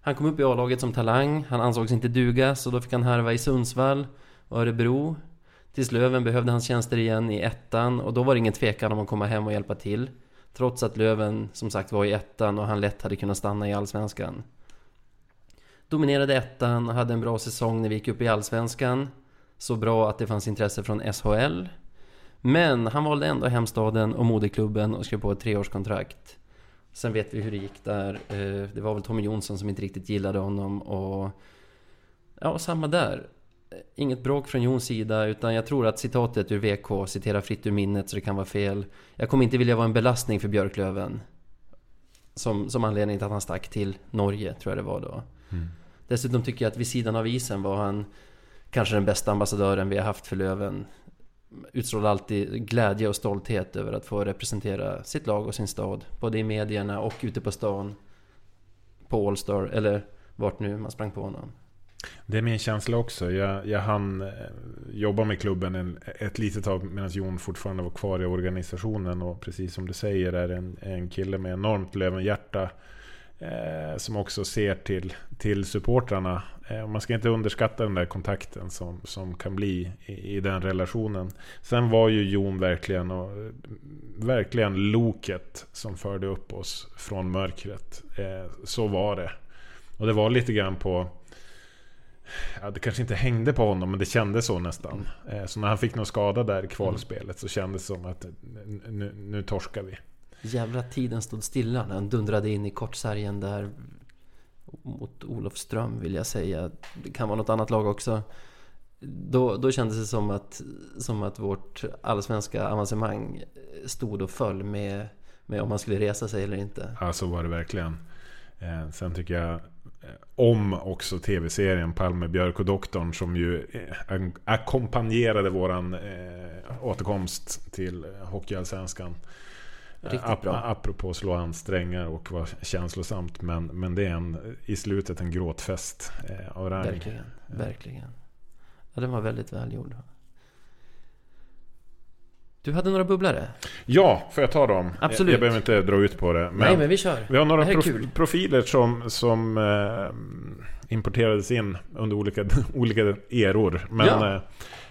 Han kom upp i A-laget som talang, han ansågs inte duga så då fick han härva i Sundsvall och Örebro Tills Löven behövde hans tjänster igen i ettan och då var det ingen tvekan om att komma hem och hjälpa till. Trots att Löven som sagt var i ettan och han lätt hade kunnat stanna i Allsvenskan. Dominerade ettan och hade en bra säsong när vi gick upp i Allsvenskan. Så bra att det fanns intresse från SHL. Men han valde ändå hemstaden och moderklubben och skrev på ett treårskontrakt. Sen vet vi hur det gick där. Eh, det var väl Tommy Jonsson som inte riktigt gillade honom och... Ja, samma där inget bråk från Jons sida utan jag tror att citatet ur VK citerar fritt ur minnet så det kan vara fel. Jag kommer inte vilja vara en belastning för Björklöven. Som, som anledning till att han stack till Norge, tror jag det var då. Mm. Dessutom tycker jag att vid sidan av isen var han kanske den bästa ambassadören vi har haft för Löven. Utstrålar alltid glädje och stolthet över att få representera sitt lag och sin stad. Både i medierna och ute på stan. På Allstar, eller vart nu man sprang på honom. Det är min känsla också. Jag, jag hann eh, jobba med klubben en, ett litet tag medan Jon fortfarande var kvar i organisationen. Och precis som du säger är en, en kille med enormt Lövenhjärta. Eh, som också ser till, till supportrarna. Eh, man ska inte underskatta den där kontakten som, som kan bli i, i den relationen. Sen var ju Jon verkligen, och, eh, verkligen loket som förde upp oss från mörkret. Eh, så var det. Och det var lite grann på... Ja, det kanske inte hängde på honom, men det kändes så nästan. Eh, så när han fick någon skada där i kvalspelet så kändes det som att nu, nu torskar vi. Jävla tiden stod stilla när han dundrade in i kortsargen där mot Olofström vill jag säga. Det kan vara något annat lag också. Då, då kändes det som att, som att vårt allsvenska avancemang stod och föll med, med om man skulle resa sig eller inte. Ja, så var det verkligen. Eh, sen tycker jag eh, om också tv-serien Palme, Björk och Doktorn som ju eh, ackompanjerade våran eh, återkomst till Hockeyallsvenskan. Riktigt bra. Apropå slå an strängar och vara känslosamt. Men, men det är en, i slutet en gråtfest eh, av rang. Verkligen, verkligen. Ja, den var väldigt välgjord. Du hade några bubblare? Ja, får jag ta dem? Absolut. Jag, jag behöver inte dra ut på det. Men Nej, men vi kör. Vi har några prof profiler som, som eh, importerades in under olika, olika eror. Men ja. eh,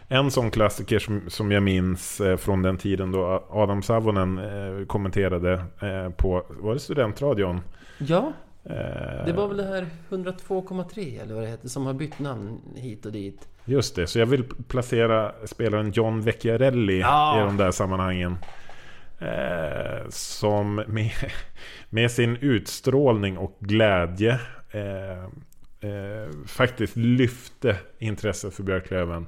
en sån klassiker som, som jag minns eh, från den tiden då Adam Savonen eh, kommenterade eh, på, var det studentradion? Ja, det var väl det här 102,3 eller vad det heter som har bytt namn hit och dit. Just det, så jag vill placera spelaren John Vecchiarelli ja. i de där sammanhangen. Eh, som med, med, sin utstrålning och glädje eh, eh, faktiskt lyfte intresset för Björklöven.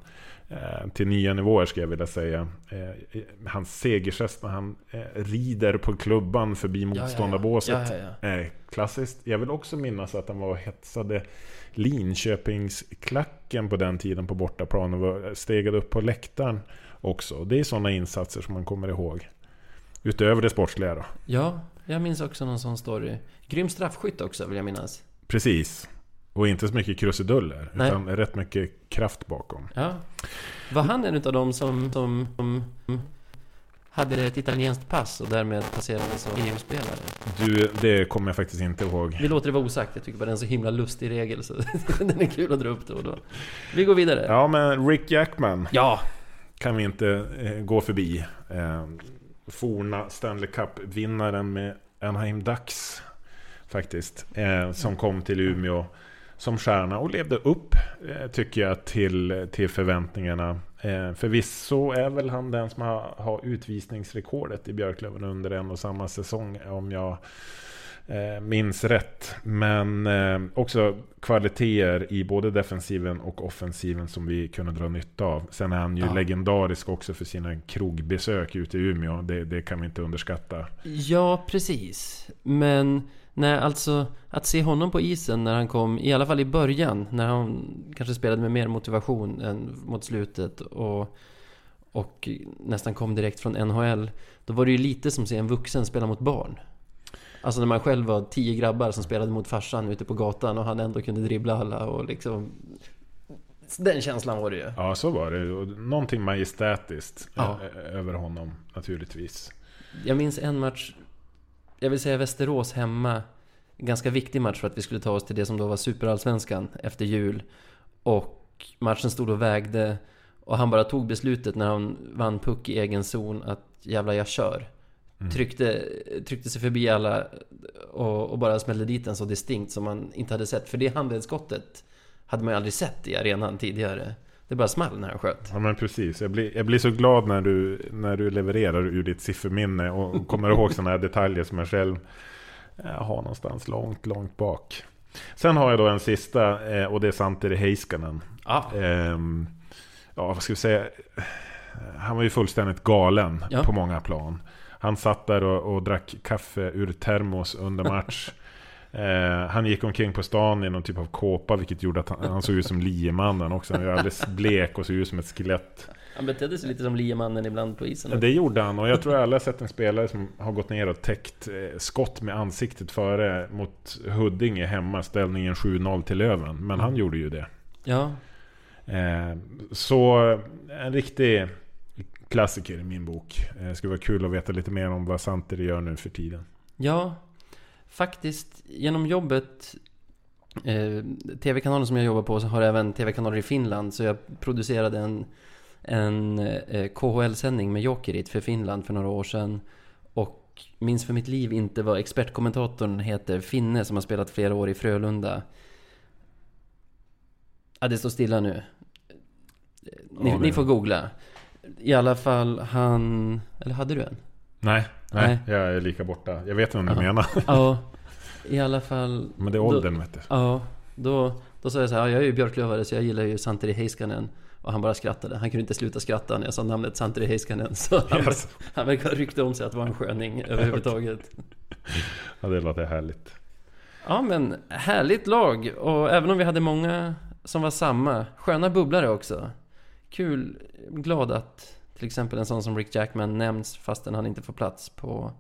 Eh, till nya nivåer skulle jag vilja säga. Eh, hans segergest när han eh, rider på klubban förbi motståndarbåset. Ja, ja, ja. klassiskt. Jag vill också minnas att han var hetsade Linköpingsklacken på den tiden på bortaplan och var stegade upp på läktaren också. Det är sådana insatser som man kommer ihåg. Utöver det sportsliga då. Ja, jag minns också någon sån story. Grym straffskytt också vill jag minnas. Precis. Och inte så mycket krusiduller. Nej. Utan rätt mycket kraft bakom. Ja. Var han en av dem som, som, som hade ett italienskt pass och därmed passerade som EU-spelare? Du, det kommer jag faktiskt inte ihåg. Vi låter det vara osagt. Jag tycker bara det är en så himla lustig regel så den är kul att dra upp då och då. Vi går vidare. Ja, men Rick Jackman. Ja. Kan vi inte eh, gå förbi. Eh, forna Stanley Cup-vinnaren med Anaheim Ducks. Faktiskt. Eh, som kom till Umeå som stjärna och levde upp, eh, tycker jag, till, till förväntningarna. Eh, förvisso är väl han den som har, har utvisningsrekordet i Björklöven under en och samma säsong, om jag eh, minns rätt. Men också kvaliteter i både defensiven och offensiven som vi kunde dra nytta av. Sen är han ju ja. legendarisk också för sina krogbesök ute i Umeå. Det, det kan vi inte underskatta. Ja, precis. Men Nej, alltså att se honom på isen när han kom, i alla fall i början, när han kanske spelade med mer motivation än mot slutet och, och nästan kom direkt från NHL. Då var det ju lite som att se en vuxen spela mot barn. Alltså när man själv var tio grabbar som spelade mot farsan ute på gatan och han ändå kunde dribbla alla och liksom... Den känslan var det ju. Ja, så var det. Och någonting majestätiskt ja. över honom naturligtvis. Jag minns en match jag vill säga Västerås hemma. Ganska viktig match för att vi skulle ta oss till det som då var Superallsvenskan efter jul. Och matchen stod och vägde. Och han bara tog beslutet när han vann puck i egen zon att jävla jag kör. Mm. Tryckte, tryckte sig förbi alla och, och, bara smällde dit den så distinkt som man inte hade sett. För det handledsskottet hade man ju aldrig sett i arenan tidigare. Det bara small när han sköt. Ja men precis. Jag blir, jag blir så glad när du, när du levererar ur ditt sifferminne och kommer ihåg sådana här detaljer som jag själv eh, har någonstans långt, långt bak. Sen har jag då en sista eh, och det är Santeri Heiskanen. Ah. Ehm, ja, vad ska vi säga? Han var ju fullständigt galen ja. på många plan. Han satt där och, och drack kaffe ur termos under match. Eh, han gick omkring på stan i någon typ av kåpa vilket gjorde att han, han såg ut som liemannen också. Han var alldeles blek och såg ut som ett skelett. Han betedde sig lite som liemannen ibland på isen. Det gjorde han och jag tror aldrig sett en spelare som har gått ner och täckt eh, skott med ansiktet före mot Huddinge hemma, ställningen 7-0 till Löven. Men han gjorde ju det. Ja. Eh, så en riktig klassiker i min bok. Det skulle vara kul att veta lite mer om vad Santeri gör nu för tiden. Ja, faktiskt genom jobbet eh, TV-kanalen som jag jobbar på så har även TV-kanaler i Finland så jag producerade en, en eh, KHL-sändning med Jokerit för Finland för några år sedan och minns för mitt liv inte vad expertkommentatorn heter, Finne som har spelat flera år i Frölunda. Ja, det står stilla nu. Ni, Ja, ni får googla. I alla fall, han... Eller hade du en? Nej, nej, Nej. jag är lika borta. Jag vet vem du Ja. menar. Ja, i alla fall... Men det är åldern vet du. Ja, då, då sa jag så här, ja, jag är ju björklövare så jag gillar ju Santeri Heiskanen. Och han bara skrattade. Han kunde inte sluta skratta när jag sa namnet Santeri Heiskanen. Så han, Yes. han verkar ha rykte om sig att vara en sköning överhuvudtaget. Ja, det låter härligt. Ja men härligt lag. Och även om vi hade många som var samma. Sköna bubblare också. Kul. Glad att till exempel en sån som Rick Jackman nämns fastän han inte får plats på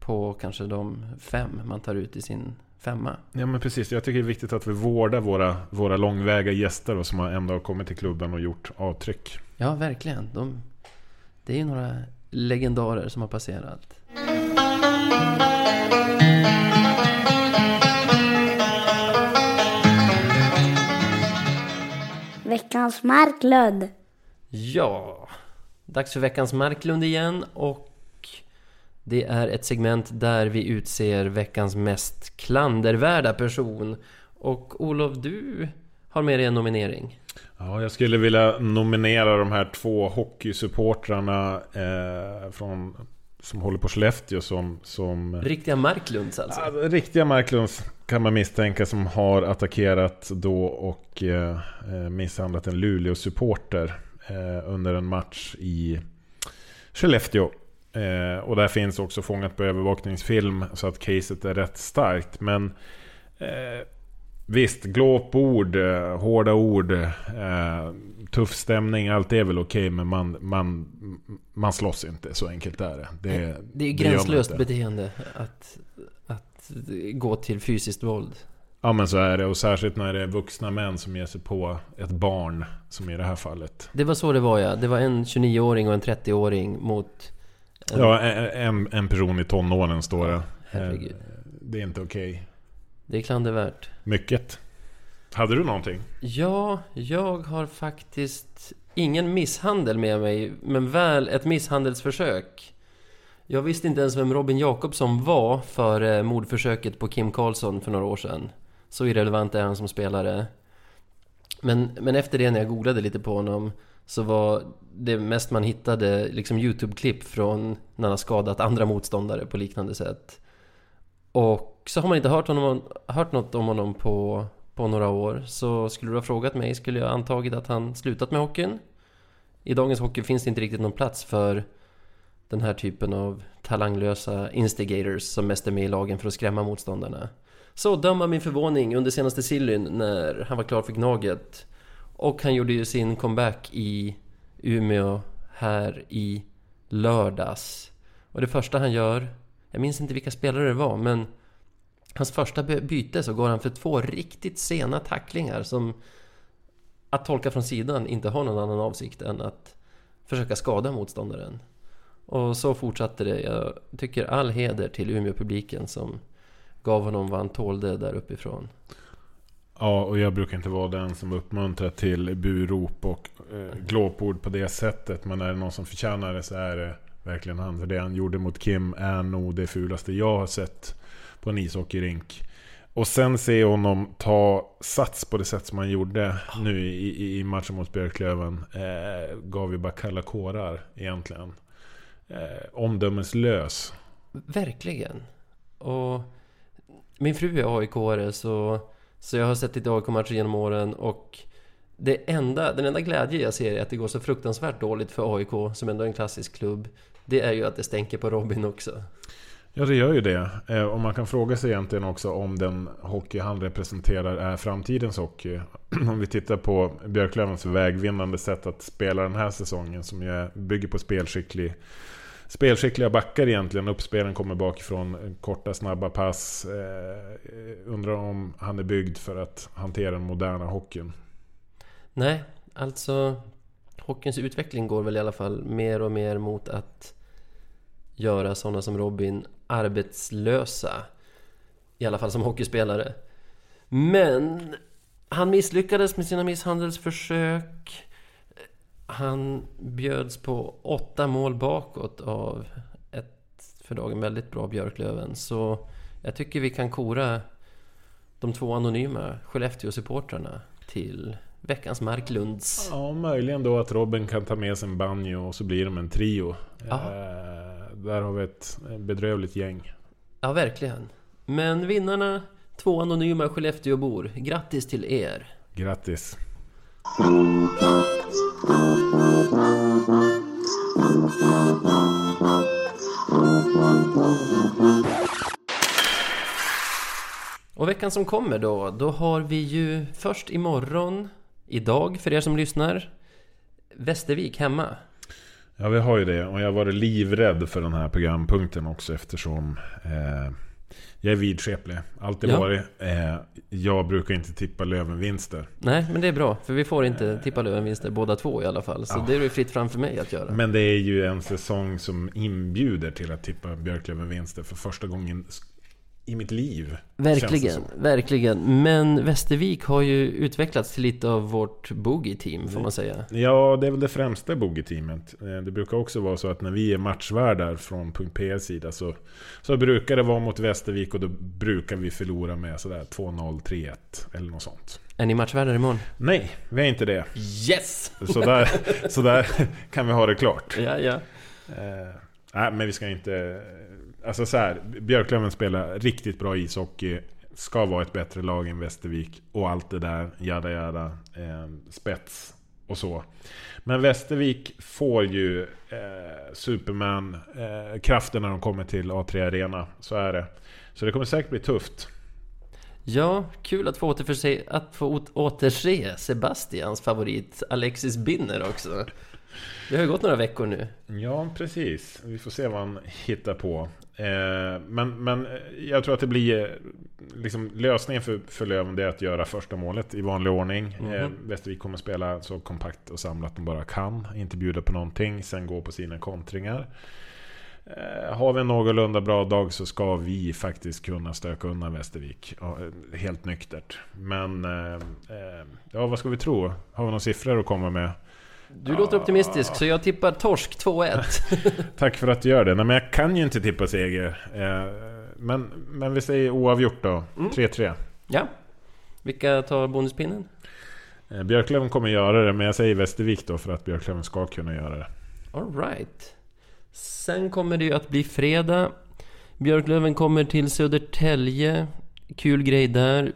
på kanske de fem man tar ut i sin femma. Ja men precis, jag tycker det är viktigt att vi vårdar våra, våra långväga gäster och som har ändå har kommit till klubben och gjort avtryck. Ja, verkligen. De, det är ju några legendarer som har passerat. Veckans Marklund. Ja, dags för veckans Marklund igen och det är ett segment där vi utser veckans mest klandervärda person. Och Olof, du har med dig en nominering. Ja, jag skulle vilja nominera de här två hockeysupportrarna eh, från, som håller på Skellefteå som... som Riktiga Marklunds alltså. Ja, riktiga Marklunds kan man misstänka som har attackerat då och eh, eh, misshandlat en Luleå-supporter under en match i Skellefteå. Eh, och där finns också fångat på övervakningsfilm så att caset är rätt starkt. Men eh, visst, glåpord, eh, hårda ord, eh, tuff stämning, allt är väl okej men man, man, man slåss inte, så enkelt är det. Det, det är ju gränslöst beteende att, att gå till fysiskt våld. Ja men så är det och särskilt när det är vuxna män som ger sig på ett barn Som i det här fallet Det var så det var ja. Det var en 29-åring och en 30-åring mot... En, Ja en, en person i tonåren står det Herregud. Eh, Det är inte okej Det är klandervärt. Mycket Hade du någonting? Ja, jag har faktiskt ingen misshandel med mig, men väl ett misshandelsförsök. Jag visste inte ens vem Robin Jakobsson var före mordförsöket på Kim Karlsson för några år sedan. Så irrelevant är han som spelare. Men, men efter det när jag googlade lite på honom så var det mest man hittade liksom YouTube-klipp från när han har skadat andra motståndare på liknande sätt. Och så har man inte hört, honom, hört något om honom på, på några år. Så skulle du ha frågat mig skulle jag antagit att han slutat med hockeyn. I dagens hockey finns det inte riktigt någon plats för den här typen av talanglösa instigators som mest är med i lagen för att skrämma motståndarna. Så döma min förvåning under senaste sillyn när han var klar för Gnaget. Och han gjorde ju sin comeback i Umeå här i lördags. Och det första han gör, jag minns inte vilka spelare det var, men hans första byte så går han för två riktigt sena tacklingar som att tolka från sidan inte har någon annan avsikt än att försöka skada motståndaren. Och så fortsatte det. Jag tycker all heder till Umeå-publiken som gav honom vad han tålde där uppifrån. Ja och jag brukar inte vara den som uppmuntrar till burop och eh, glåpord på det sättet. Men är det någon som förtjänar det så är det verkligen han. För det han gjorde mot Kim är nog det fulaste jag har sett på en ishockeyrink Och sen se honom ta sats på det sätt som han gjorde nu i, i, matchen mot Björklöven. Eh, Gav ju bara kalla kårar egentligen. Eh, Omdömeslös. Verkligen. Och min fru är AIK-are så, så jag har sett lite AIK-matcher genom åren och det enda, den enda glädje jag ser är att det går så fruktansvärt dåligt för AIK som ändå är en klassisk klubb. Det är ju att det stänker på Robin också. Ja det gör ju det. Eh, och man kan fråga sig egentligen också om den hockey han representerar är framtidens hockey. om vi tittar på Björklövens vägvinnande sätt att spela den här säsongen som ju bygger på spelskicklig Spelskickliga backar egentligen. Uppspelen kommer bakifrån. Eh, korta snabba pass. Eh, undrar om han är byggd för att hantera den moderna hockeyn. Nej, alltså hockeyns utveckling går väl i alla fall mer och mer mot att göra sådana som Robin arbetslösa. I alla fall som hockeyspelare. Men han misslyckades med sina misshandelsförsök. Han bjöds på åtta mål bakåt av ett för dagen väldigt bra Björklöven. Så jag tycker vi kan kora de två anonyma Skellefteå-supportrarna till veckans Marklunds. Ja, möjligen då att Robin kan ta med sig en banjo och så blir de en trio. Eh, där har vi ett bedrövligt gäng. Ja, verkligen. Men vinnarna, två anonyma Skellefteåbor. Grattis till er! Grattis! Och veckan som kommer då, då har vi ju först imorgon, idag för er som lyssnar, Västervik hemma. Ja, vi har ju det. Och jag har varit livrädd för den här programpunkten också eftersom eh, jag är vidskeplig. Alltid Ja. varit. Eh, jag brukar inte tippa Löven-vinster. Nej, men det är bra, för vi får inte tippa Löven-vinster båda två i alla fall. Så Ja. det är fritt fram för mig att göra. Men det är ju en säsong som inbjuder till att tippa Björklöven-vinster för första gången i mitt liv. Verkligen, verkligen. Men Västervik har ju utvecklats till lite av vårt boogie-team, får man säga. Ja, det är väl det främsta bogey-teamet. Eh, Det brukar också vara så att när vi är matchvärdar från .PS sida så, så brukar det vara mot Västervik och då brukar vi förlora med sådär 2-0, 3-1 eller något sånt. Är ni matchvärdar imorgon? Nej, vi är inte det. Yes! Så där, så där kan vi ha det klart. Ja, ja. Eh, nej, men vi ska inte... Alltså så här, Björklöven spelar riktigt bra ishockey. Ska vara ett bättre lag än Västervik. Och allt det där, jada jada. Eh, spets och så. Men Västervik får ju eh, Superman eh, kraften när de kommer till A3 Arena. Så är det. Så det kommer säkert bli tufft. Ja, kul att få, återförse, att få åt- återse Sebastians favorit Alexis Binner också. Det har ju gått några veckor nu. Ja, precis. Vi får se vad han hittar på. Eh, men, men jag tror att det blir eh, liksom, lösningen för, för Löven det är att göra första målet i vanlig ordning. Eh, Västervik kommer spela så kompakt och samlat de bara kan. Inte bjuda på någonting, sen gå på sina kontringar. Eh, har vi en någorlunda bra dag så ska vi faktiskt kunna stöka undan Västervik. Eh, helt nyktert. Men eh, eh, ja, vad ska vi tro? Har vi några siffror att komma med? Du låter optimistisk, så jag tippar torsk 2-1. Tack för att du gör det. Nej, men jag kan ju inte tippa seger. Eh, men, men vi säger oavgjort då. Mm. 3-3. Ja. Vilka tar bonuspinnen? Eh, Björklöven kommer göra det, men jag säger Västervik då för att Björklöven ska kunna göra det. Alright. Sen kommer det ju att bli fredag. Björklöven kommer till Södertälje. Kul grej där.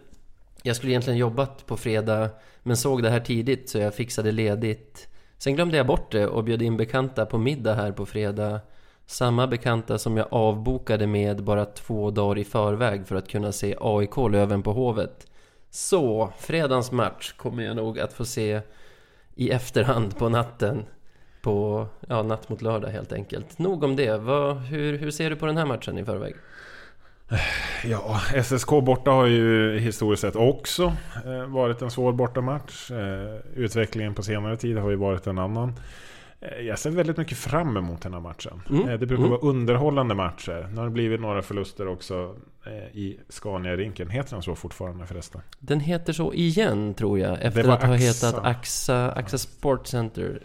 Jag skulle egentligen jobbat på fredag, men såg det här tidigt så jag fixade ledigt. Sen glömde jag bort det och bjöd in bekanta på middag här på fredag. Samma bekanta som jag avbokade med bara två dagar i förväg för att kunna se AIK Löven på Hovet. Så, fredagens match kommer jag nog att få se i efterhand på natten. På, ja, natt mot lördag helt enkelt. Nog om det. Vad, hur, hur ser du på den här matchen i förväg? Ja, SSK borta har ju historiskt sett också eh, varit en svår bortamatch. Eh, utvecklingen på senare tid har ju varit en annan. Eh, jag ser väldigt mycket fram emot den här matchen. Mm, det brukar mm. vara underhållande matcher. Nu har det blivit några förluster också i Scania-rinken. Heter den så fortfarande förresten? Den heter så igen tror jag. Efter att ha hetat AXA, AXA Sport Center.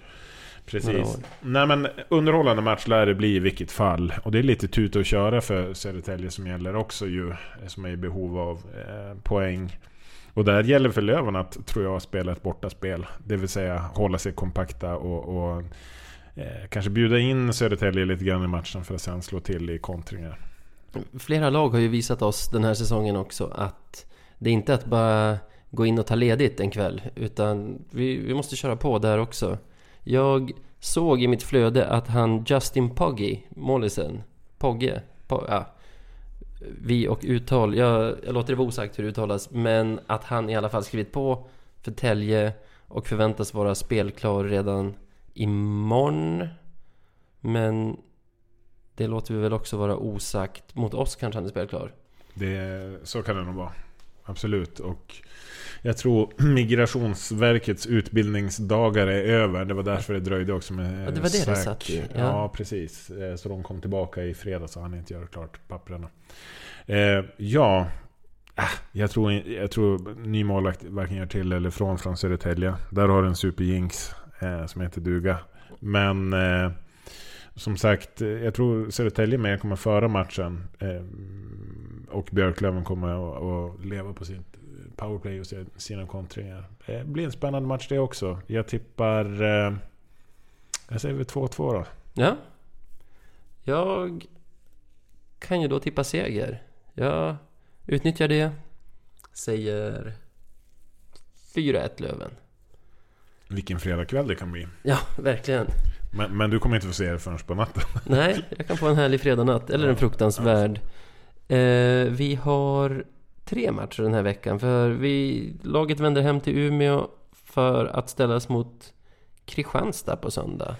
Precis. Nej men underhållande match lär det bli i vilket fall. Och det är lite tuta och köra för Södertälje som gäller också ju. Som är i behov av eh, poäng. Och där gäller för Löven att, tror jag, spela ett bortaspel. Det vill säga hålla sig kompakta och, och eh, kanske bjuda in Södertälje lite grann i matchen för att sen slå till i kontringar. Flera lag har ju visat oss den här säsongen också att det är inte att bara gå in och ta ledigt en kväll. Utan vi, vi måste köra på där också. Jag såg i mitt flöde att han Justin Pogge, målisen, Pogge, Pogge ja, vi och uttal, jag, jag låter det vara osagt hur det uttalas, men att han i alla fall skrivit på för Tälje och förväntas vara spelklar redan imorgon. Men det låter vi väl också vara osagt. Mot oss kanske han är spelklar. Det, så kan det nog vara. Absolut. Och jag tror Migrationsverkets utbildningsdagar är över. Det var därför det dröjde också med Ja, det var det det satt Ja. ja. precis. Eh, Så de kom tillbaka i fredags så han inte göra klart papperna. Eh, ja, Jag tror, jag tror ny målvakt varken gör till eller från från Södertälje. Där har du en superjinx eh, som heter duga. Men eh, som sagt, eh, jag tror Södertälje mer kommer föra matchen. Eh, och Björklöven kommer att, leva på sitt powerplay och sina kontringar. Det blir en spännande match det också. Jag tippar... Eh, jag säger väl 2-2 då. Ja. Jag kan ju då tippa seger. Jag utnyttjar det. Säger 4-1 Löven. Vilken fredagkväll det kan bli. Ja, verkligen. Men, men du kommer inte få se det förrän på natten. Nej, jag kan få en härlig fredagnatt. Eller en fruktansvärd. Eh, vi har tre matcher den här veckan. För vi, laget vänder hem till Umeå för att ställas mot Kristianstad på söndag.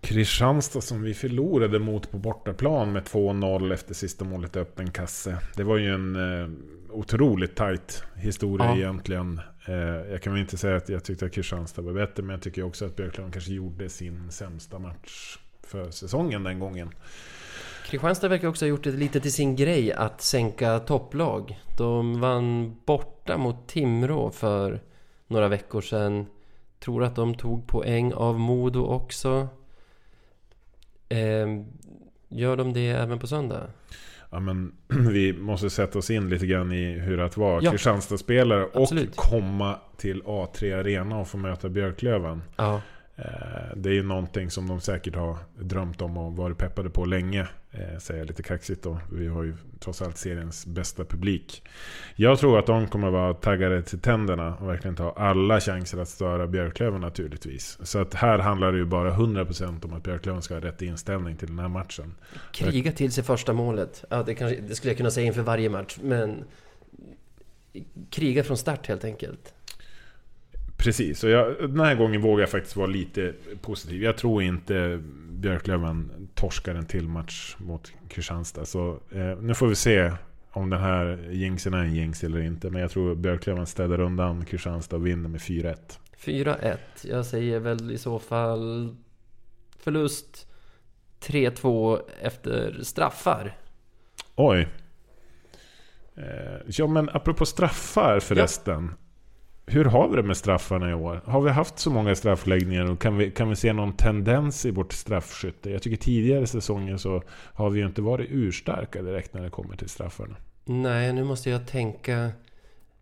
Kristianstad som vi förlorade mot på bortaplan med 2-0 efter sista målet i öppen kasse. Det var ju en eh, otroligt tight historia Ja. egentligen. Eh, jag kan väl inte säga att jag tyckte att Kristianstad var bättre, men jag tycker också att Björklund kanske gjorde sin sämsta match för säsongen den gången. Kristianstad verkar också ha gjort det lite till sin grej att sänka topplag. De vann borta mot Timrå för några veckor sedan. Tror att de tog poäng av Modo också. Eh, gör de det även på söndag? Ja, men vi måste sätta oss in lite grann i hur det var Ja. Kristianstad-spelare och Absolut. komma till A3 Arena och få möta Björklöven. Ja, Eh, Det är ju någonting som de säkert har drömt om och varit peppade på länge. Eh, säger jag lite kaxigt då. Vi har ju trots allt seriens bästa publik. Jag tror att de kommer vara taggade till tänderna och verkligen ta alla chanser att störa Björklöven naturligtvis. Så att här handlar det ju bara 100% om att Björklöven ska ha rätt inställning till den här matchen. kriga till sig första målet. Ja, det, kanske, det skulle jag kunna säga inför varje match, men... Kriga från start helt enkelt. Precis, och jag, den här gången vågar jag faktiskt vara lite positiv. Jag tror inte Björklöven torskar en till match mot Kristianstad. Så eh, nu får vi se om den här jinxen är en jinx eller inte. Men jag tror Björklöven städar undan Kristianstad och vinner med 4-1. 4-1. Jag säger väl i så fall förlust 3-2 efter straffar. Oj! Eh, ja men apropå straffar förresten. Hur har vi det med straffarna i år? Har vi haft så många straffläggningar och kan vi, kan vi se någon tendens i vårt straffskytte? Jag tycker tidigare säsonger så har vi ju inte varit urstarka direkt när det kommer till straffarna. Nej, nu måste jag tänka.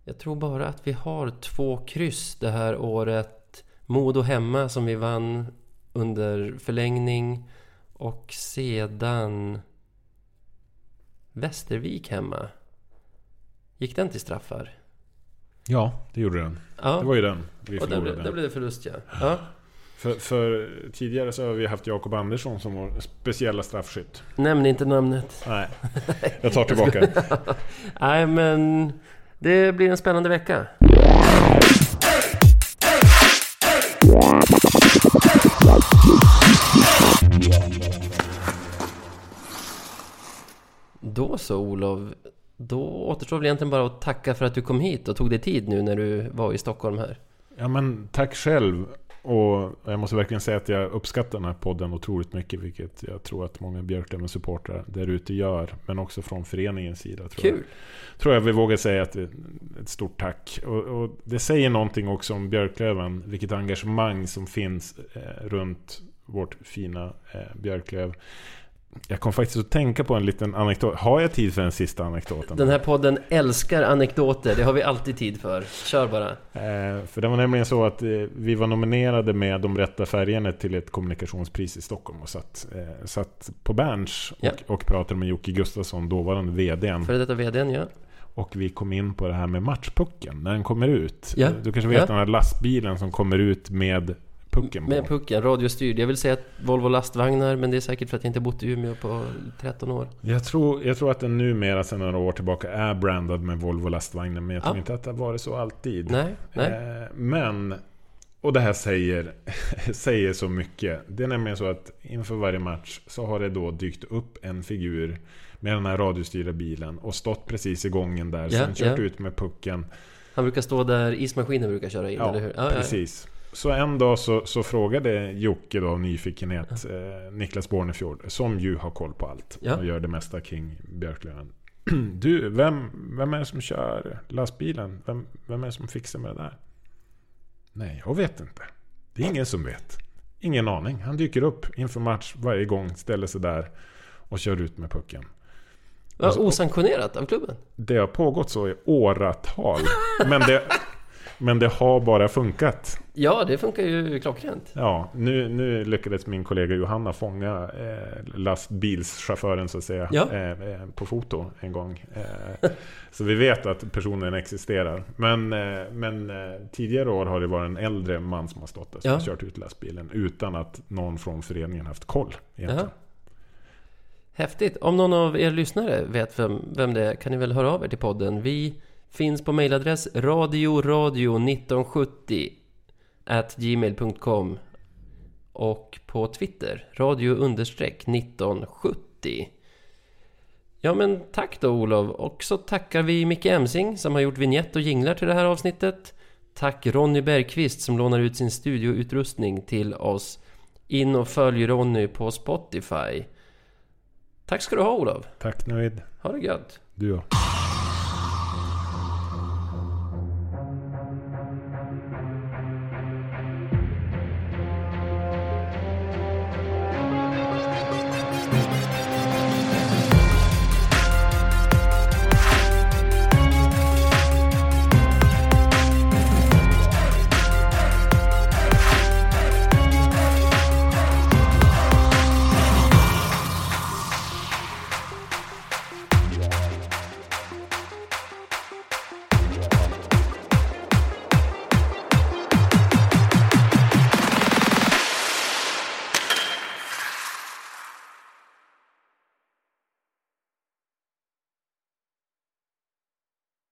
Jag tror bara att vi har två kryss det här året. Modo hemma som vi vann under förlängning. Och sedan Västervik hemma. Gick den till straffar? Ja, det gjorde den. Ja, Det var ju den vi och förlorade. blev- där blev det förlust ja. ja. För, för tidigare så har vi haft Jakob Andersson som vår speciella straffskytt. Nämn inte namnet. Nej, jag tar tillbaka. Nej, men det blir en spännande vecka. Då så Olof. Då återstår väl egentligen bara att tacka för att du kom hit och tog dig tid nu när du var i Stockholm här. Ja men tack själv. Och jag måste verkligen säga att jag uppskattar den här podden otroligt mycket. Vilket jag tror att många Björklöven-supportrar där ute gör. Men också från föreningens sida. Tror Kul! Jag, tror jag vi vågar säga att ett stort tack. Och, och det säger någonting också om Björklöven. Vilket engagemang som finns eh, runt vårt fina eh, Björklöv. Jag kom faktiskt att tänka på en liten anekdot. Har jag tid för den sista anekdoten? Den här podden älskar anekdoter, det har vi alltid tid för. Kör bara. Eh, för det var nämligen så att eh, vi var nominerade med de rätta färgerna till ett kommunikationspris i Stockholm. Och satt, eh, satt på Berns och, Ja. och pratade med Jocke Gustafsson, dåvarande VDn. Före detta VDn, ja. Och vi kom in på det här med matchpucken, när den kommer ut. Ja. Du kanske vet Ja. den här lastbilen som kommer ut med pucken på. Med pucken, radiostyrd. Jag vill säga att Volvo lastvagnar, men det är säkert för att jag inte bott i Umeå på 13 år. Jag tror, jag tror att den numera sedan några år tillbaka är brandad med Volvo lastvagnar. Men jag tror Ja. inte att det har varit så alltid. Nej, nej. Eh, men, och det här säger, säger så mycket. Det är nämligen så att inför varje match så har det då dykt upp en figur med den här radiostyrda bilen och stått precis i gången där. Ja, sen kört ja. ut med pucken. Han brukar stå där ismaskinen brukar köra in, Ja, eller hur? Ja. precis. Så en dag så, så frågade Jocke då av nyfikenhet eh, Niklas Bornefjord, som ju har koll på allt Ja. och gör det mesta kring Björklöven. Du, vem, vem är det som kör lastbilen? Vem, vem är det som fixar med det där? Nej, jag vet inte. Det är ingen som vet. Ingen aning. Han dyker upp inför match varje gång, ställer sig där och kör ut med pucken. Ja, Alltså- osanktionerat av klubben? Det har pågått så i åratal. Men det, men det har bara funkat. Ja, det funkar ju klockrent. Ja, nu, nu lyckades min kollega Johanna fånga eh, lastbilschauffören så att säga Ja. eh, eh, på foto en gång. Eh, så vi vet att personen existerar. Men, eh, men eh, tidigare år har det varit en äldre man som har stått där som Ja. har kört ut lastbilen utan att någon från föreningen haft koll. Egentligen. Häftigt. Om någon av er lyssnare vet vem, vem det är kan ni väl höra av er till podden. Vi finns på mejladress radioradio1970 at gmail.com och på Twitter radio understreck 1970. Ja men tack då Olof och så tackar vi Micke Emsing som har gjort vignett och jinglar till det här avsnittet. Tack Ronny Bergqvist som lånar ut sin studioutrustning till oss. In och följ Ronny på Spotify. Tack ska du ha Olof. Tack nöjd. Ha det gött. Du också.